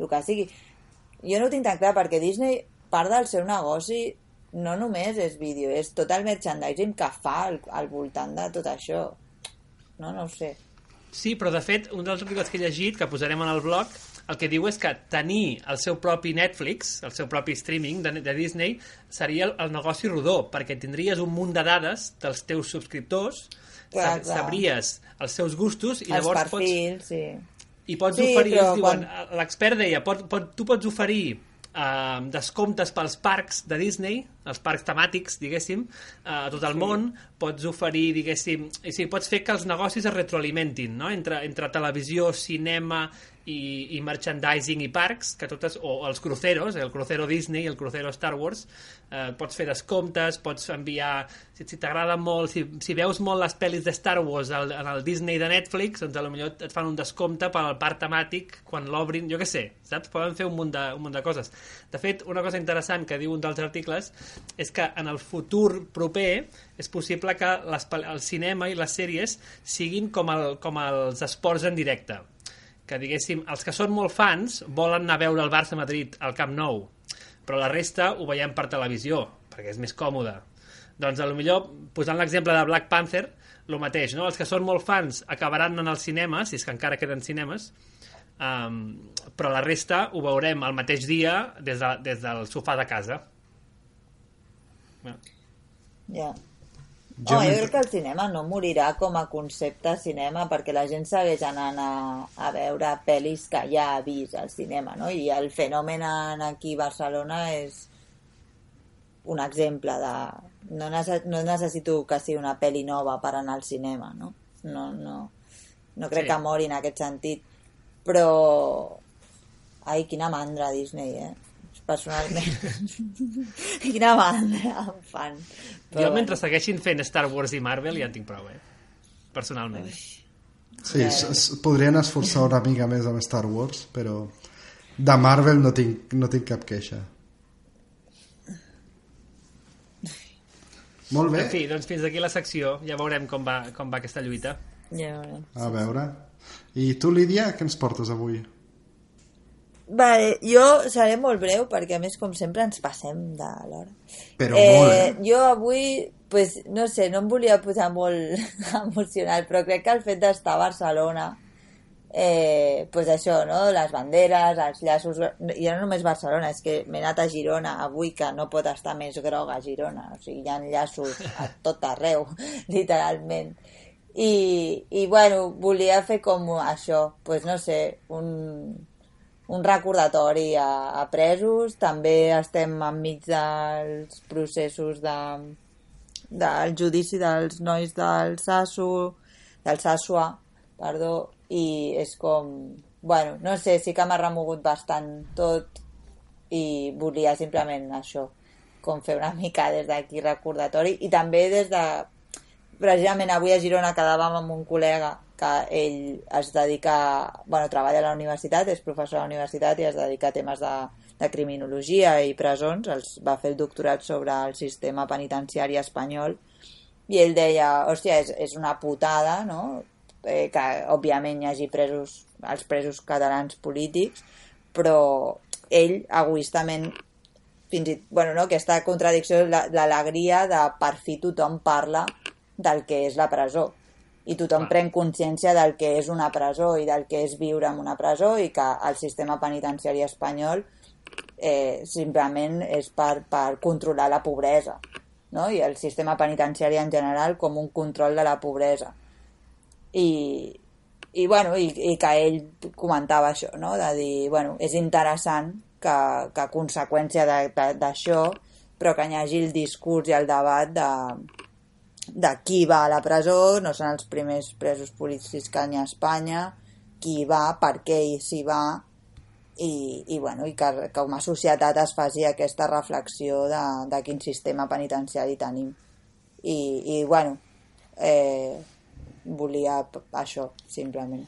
el que sigui. Jo no ho tinc tan clar perquè Disney, part del seu negoci no només és vídeo, és tot el merchandising que fa al, al voltant de tot això. No, no ho sé. Sí, però de fet, un dels articles que he llegit, que posarem en el blog, el que diu és que tenir el seu propi Netflix, el seu propi streaming de, de Disney, seria el, el negoci rodó, perquè tindries un munt de dades dels teus subscriptors, Clar, sab, clar. sabries els seus gustos i Els llavors pots, perfils, sí. i pots Sí, oferir, quan- l'expert deia, pot, pot, tu pots oferir uh, descomptes pels parcs de Disney, els parcs temàtics, diguéssim, uh, a tot el món, pots oferir, diguéssim, i sí, pots fer que els negocis es retroalimentin, no? entre, entre televisió, cinema i, i merchandising i parcs, que totes, o els cruceros, el crucero Disney el crucero Star Wars, eh, pots fer descomptes, pots enviar, si, si t'agrada molt, si, si veus molt les pel·lis de Star Wars al, en el Disney de Netflix, doncs potser et fan un descompte per al parc temàtic quan l'obrin, jo què sé, saps? Poden fer un munt, de, un munt de coses. De fet, una cosa interessant que diu un dels articles és que en el futur proper és possible que les, el cinema i les sèries siguin com, el, com els esports en directe que diguéssim, els que són molt fans volen anar a veure el Barça Madrid al Camp Nou, però la resta ho veiem per televisió, perquè és més còmode. Doncs a lo millor, posant l'exemple de Black Panther, el mateix, no? Els que són molt fans acabaran en el cinema, si és que encara queden cinemes, um, però la resta ho veurem el mateix dia des, de, des del sofà de casa. Ja. Jo Home, jo crec que el cinema no morirà com a concepte cinema perquè la gent segueix anant a, a veure pel·lis que ja ha vist al cinema, no? I el fenomen en aquí a Barcelona és un exemple de... No, nece no necessito que sigui una pel·li nova per anar al cinema, no? No, no, no crec Sí. que mori en aquest sentit. Però... Ai, quina mandra Disney, eh? Personalment. quina mandra em fan. jo, mentre segueixin fent Star Wars i Marvel, ja en tinc prou, eh? Personalment. Sí, es, es, podrien esforçar una mica més amb Star Wars, però de Marvel no tinc, no tinc cap queixa. Molt bé, En fi, doncs fins aquí la secció. Ja veurem com va, com va aquesta lluita. Ja veurem. a veure. I tu, Lídia, què ens portes avui? Vale, jo seré molt breu perquè a més com sempre ens passem de l'hora. Però molt, eh? Jo avui, pues, no sé, no em volia posar molt emocional, però crec que el fet d'estar a Barcelona, eh, pues això, no? Les banderes, els llaços... I no només Barcelona, és que m'he anat a Girona avui que no pot estar més groga a Girona. O sigui, hi ha llaços a tot arreu, literalment. I, i bueno, volia fer com això, pues no sé, un, un recordatori a, a presos. També estem enmig dels processos de, del judici dels nois del Sasso, del Sassua, perdó, i és com... Bueno, no sé, sí que m'ha remogut bastant tot i volia simplement això, com fer una mica des d'aquí recordatori i també des de... Precisament avui a Girona quedàvem amb un col·lega que ell es dedica, bueno, treballa a la universitat, és professor a la universitat i es dedica a temes de, de criminologia i presons, els va fer el doctorat sobre el sistema penitenciari espanyol i ell deia, hòstia, és, és una putada, no?, eh, que òbviament hi hagi presos, els presos catalans polítics, però ell egoistament fins i bueno, no, aquesta contradicció, la- l'alegria de per fi tothom parla del que és la presó i tothom Clar. pren consciència del que és una presó i del que és viure en una presó i que el sistema penitenciari espanyol eh, simplement és per, per controlar la pobresa no? i el sistema penitenciari en general com un control de la pobresa i, i, bueno, i, i que ell comentava això, no? de dir, bueno, és interessant que, que a conseqüència d'això, però que hi hagi el discurs i el debat de, de qui va a la presó, no són els primers presos polítics que hi ha a Espanya, qui va, per què i s'hi va, i, i, bueno, i que, que com a societat es faci aquesta reflexió de, de quin sistema penitenciari tenim. I, i bueno, eh, volia això, simplement.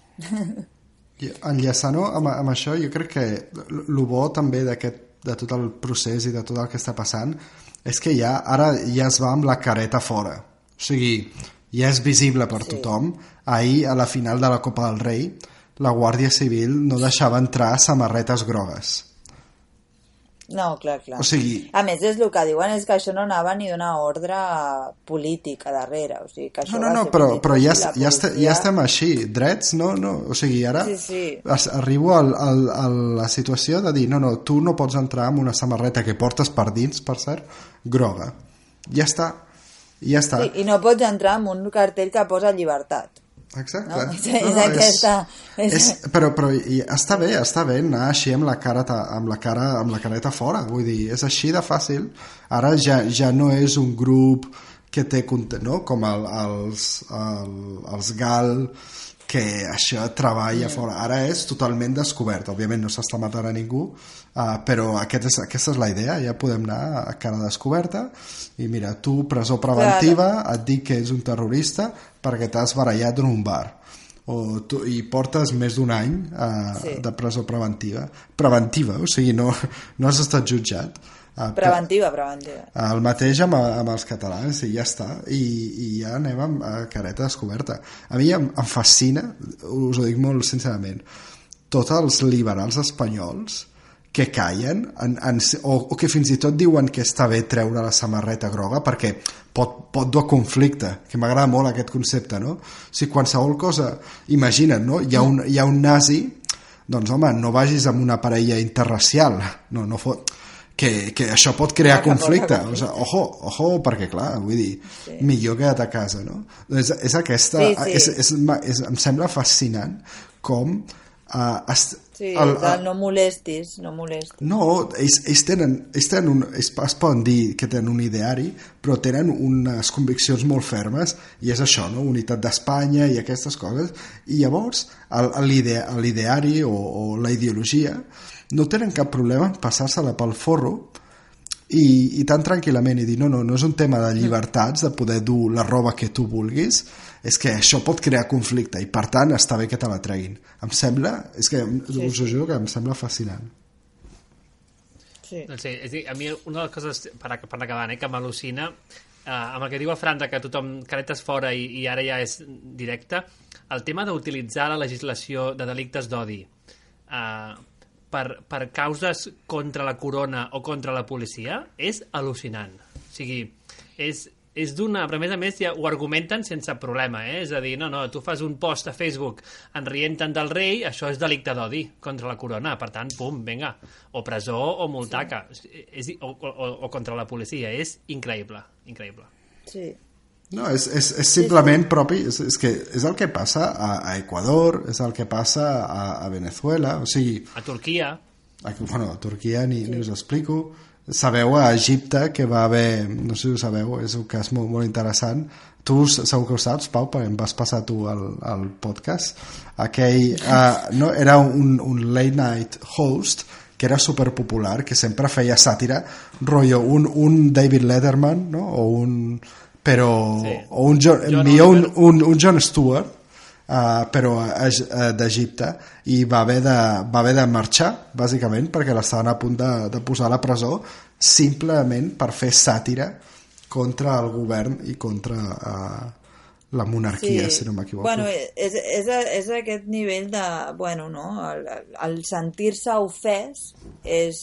I enllaçant-ho amb, amb això, jo crec que el bo també de tot el procés i de tot el que està passant és que ja ara ja es va amb la careta fora. O sigui, ja és visible per Sí. tothom. Ahir, a la final de la Copa del Rei, la Guàrdia Civil no deixava entrar samarretes grogues. No, clar, clar. O sigui, A més, és el que diuen és que això no anava ni d'una ordre política darrere, o sigui, que això No, no, no, però, però ja, ja, este, policia- ja estem així. Drets, no, no. O sigui, ara Sí, sí. arribo al, al, a la situació de dir no, no, tu no pots entrar amb una samarreta que portes per dins, per cert, groga. Ja està. Ja està. Sí, I no pots entrar amb un cartell que posa llibertat. Exacte. No? És- és aquesta- és- És, però però i està bé, està bé anar així amb la cara amb la cara amb la careta fora, vull dir, és així de fàcil. Ara ja, ja no és un grup que té no? com el, els, el, els GAL que això treballa mm. fora. Ara és totalment descobert. Òbviament no s'està matant a ningú, uh, però aquest és, aquesta és la idea. Ja podem anar a cara descoberta i mira, tu presó preventiva, et dic que és un terrorista perquè t'has barallat en un bar o tu, i portes més d'un any uh, Sí. de presó preventiva preventiva, o sigui, no, no has estat jutjat Preventiva, preventiva. el mateix amb, amb els catalans i ja està, i, i ja anem amb a careta descoberta a mi em, em fascina, us ho dic molt sincerament tots els liberals espanyols que callen en, en, o, o que fins i tot diuen que està bé treure la samarreta groga perquè pot, pot dur a conflicte que m'agrada molt aquest concepte no? o sigui, qualsevol cosa imagina't, no? hi, ha un, hi ha un nazi doncs home, no vagis amb una parella interracial no, no fot que, que això pot crear pot conflicte. crear O sigui, ojo, ojo, perquè clar, vull dir, Sí. millor queda't a casa, no? És, és aquesta... Sí, sí. És, és, és, em sembla fascinant com... Uh, est, Sí, el, el no molestis, no molestis. no, ells, ells tenen, ells tenen un, ells es poden dir que tenen un ideari, però tenen unes conviccions molt fermes, i és això, no? unitat d'Espanya i aquestes coses, i llavors l'ideari o, o la ideologia no tenen cap problema en passar-se-la pel forro i, i tan tranquil·lament i dir no, no, no és un tema de llibertats de poder dur la roba que tu vulguis és que això pot crear conflicte i per tant està bé que te la treguin. Em sembla, és que sí, us ho juro que em sembla fascinant. Sí. Doncs sí, és a dir, a mi una de les coses, per, per acabant, eh, que m'al·lucina, eh, amb el que diu el Fran que tothom caretes fora i, i ara ja és directe, el tema d'utilitzar la legislació de delictes d'odi. Eh, per, per causes contra la corona o contra la policia és al·lucinant. O sigui, és, és d'una... Però a més a més ja ho argumenten sense problema, eh? És a dir, no, no, tu fas un post a Facebook enrient-te'n del rei, això és delicte d'odi contra la corona, per tant, pum, vinga, o presó o multaca, sí. és, o, o, o contra la policia, és increïble, increïble. Sí. No, és, és, és simplement propi, és, és que és el que passa a, a Equador, és el que passa a, a Venezuela, o sigui, A Turquia, a, bueno, a Turquia ni, ni us explico, sabeu a Egipte que va haver, no sé si ho sabeu, és un cas molt, molt interessant, tu segur que ho saps, Pau, perquè em vas passar tu al, al podcast, aquell, uh, no, era un, un late night host que era superpopular, que sempre feia sàtira, rotllo, un, un David Letterman, no? o un però Sí. o un John, John millor un, un, un John Stewart uh, però uh, d'Egipte i va haver, de, va haver de marxar bàsicament perquè l'estaven a punt de, de posar a la presó simplement per fer sàtira contra el govern i contra uh, la monarquia, si no m'equivoco. Bueno, és, és, és aquest nivell de... Bueno, no? El, el sentir-se ofès és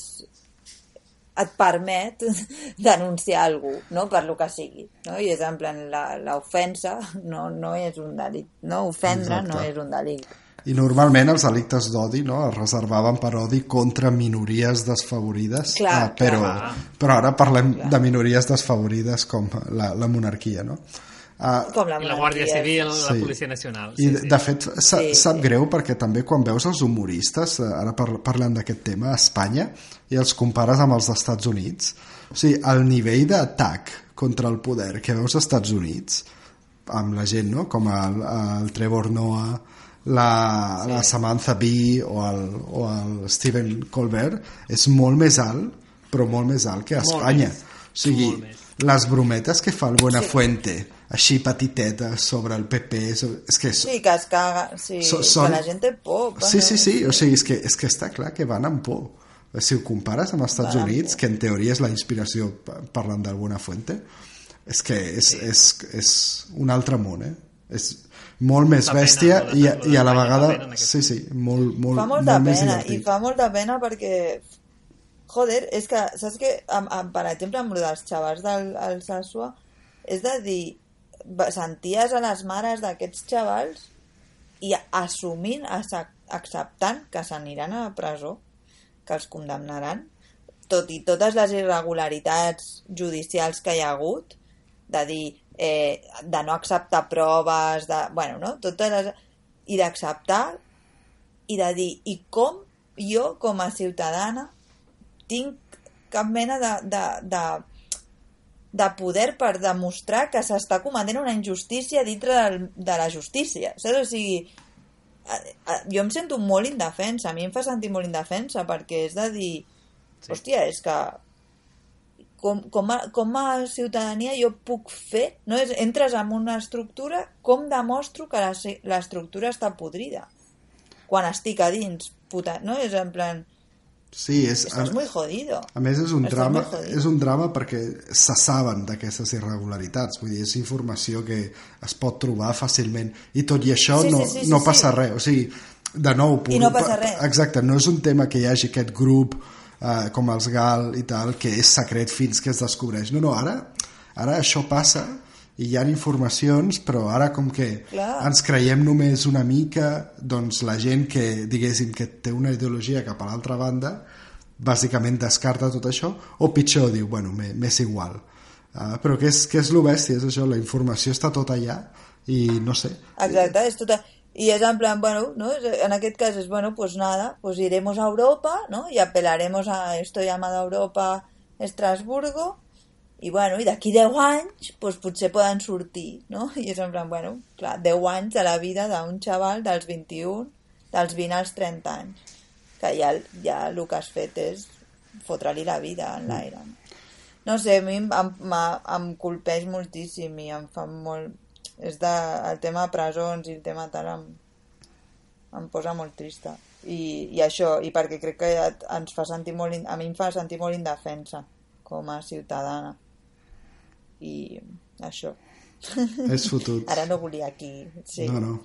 et permet denunciar algú, no? per lo que sigui. No? I és en plan, la- l'ofensa no, no és un delicte. No? Ofendre Exacte. no és un delicte. I normalment els delictes d'odi no, es reservaven per odi contra minories desfavorides, Clar, ah, però, clar. però ara parlem de minories desfavorides com la, la monarquia. No? Ah, Com la i la Guàrdia. Civil, la Sí. Policia Nacional. I, de, de fet, sa, Sí, sap sí. greu perquè també quan veus els humoristes, eh, ara par parlant d'aquest tema, a Espanya, i els compares amb els d'Estats Units, o sigui, el nivell d'atac contra el poder que veus als Estats Units, amb la gent, no?, com el, el Trevor Noah, la, sí. la Samantha Bee o el, o el Stephen Colbert, és molt més alt, però molt més alt que a Molt Espanya. més. O sigui, Molt més. les brometes que fa el Buenafuente així petiteta sobre el PP sobre... és que Sí, que es caga, sí, So- so, són- que la gent té por. Sí, sí, sí, o sigui, és que, és que està clar que van amb por. Si ho compares amb els Estats Van Units, que en teoria és la inspiració pa- parlant d'alguna fuente, és que és, és, és un altre món, eh? És molt més pena, bèstia de- i, i a la vegada... Sí, sí, molt, molt, fa molta molt més pena, i divertit. fa molta pena perquè joder, és que, saps que amb, amb, per exemple amb lo dels xavals del el Sassua és de dir senties a les mares d'aquests xavals i assumint, acceptant que s'aniran a la presó que els condemnaran tot i totes les irregularitats judicials que hi ha hagut de dir, eh, de no acceptar proves, de, bueno, no? Totes les, i d'acceptar i de dir, i com jo com a ciutadana tinc cap mena de, de, de, de poder per demostrar que s'està cometent una injustícia dintre del, de la justícia. Saps? O sigui, jo em sento molt indefensa, a mi em fa sentir molt indefensa perquè és de dir, sí. hòstia, és que com, com, a, com a ciutadania jo puc fer, no? És, entres en una estructura, com demostro que la- l'estructura està podrida? Quan estic a dins, puta, no? És en plan, Sí, és, estàs muy jodido. A més, és un, Estàs drama, molt és un drama perquè se saben d'aquestes irregularitats. Vull dir, és informació que es pot trobar fàcilment. I tot i això Sí, no, sí, sí, sí, no passa sí. res. O sigui, de nou... I no passa res. Exacte, no és un tema que hi hagi aquest grup eh, com els GAL i tal, que és secret fins que es descobreix. No, no, ara, ara això passa i hi ha informacions, però ara com que Clar. ens creiem només una mica, doncs la gent que, diguéssim, que té una ideologia cap a l'altra banda, bàsicament descarta tot això, o pitjor, diu, bueno, m'é- m'és igual. Uh, però què és, què és lo bèstia? És això, la informació està tot allà i no sé. Exacte, és tota... Y es en plan, bueno, ¿no? en aquest cas es, bueno, pues nada, pues iremos a Europa, ¿no? Y apelaremos a esto llamado Europa Estrasburgo, i bueno, i d'aquí 10 anys pues, potser poden sortir, no? I és en plan, bueno, clar, 10 anys de la vida d'un xaval dels 21, dels 20 als 30 anys, que ja, ja el que has fet és fotre-li la vida en l'aire. No sé, a mi em, em, em colpeix moltíssim i em fa molt... És de, el tema presons i el tema tal em, em posa molt trista. I, I això, i perquè crec que ens fa sentir molt... A mi em fa sentir molt indefensa com a ciutadana. I això. És fotut. Ara no volia aquí... Sí. No, no.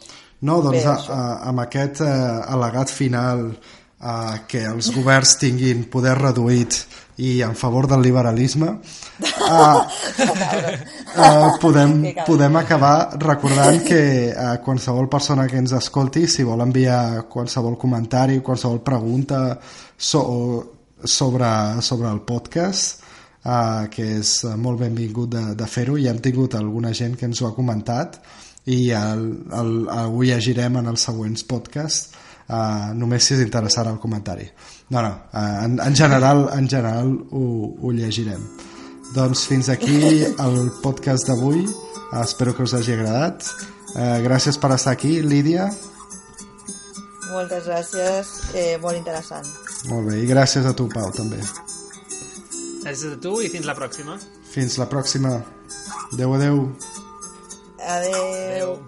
No, doncs Bé, a, a, amb aquest eh, al·legat final eh, que els governs tinguin poder reduït i en favor del liberalisme eh, eh, podem, podem acabar recordant que eh, qualsevol persona que ens escolti si vol enviar qualsevol comentari qualsevol pregunta so, sobre, sobre el podcast uh, que és eh, molt benvingut de, de fer-ho. I hem tingut alguna gent que ens ho ha comentat i el, el, ho llegirem en els següents podcasts. Uh, només si és interessant el comentari. No, no, uh, en, en general en general ho, ho llegirem. Doncs fins aquí el podcast d'avui. Uh, espero que us hagi agradat. Uh, gràcies per estar aquí Lídia. Moltes gràcies, eh, molt interessant. molt bé, i gràcies a tu Pau també Gràcies a tu i fins la pròxima. fins la pròxima adeu adeu Adeu. Adéu.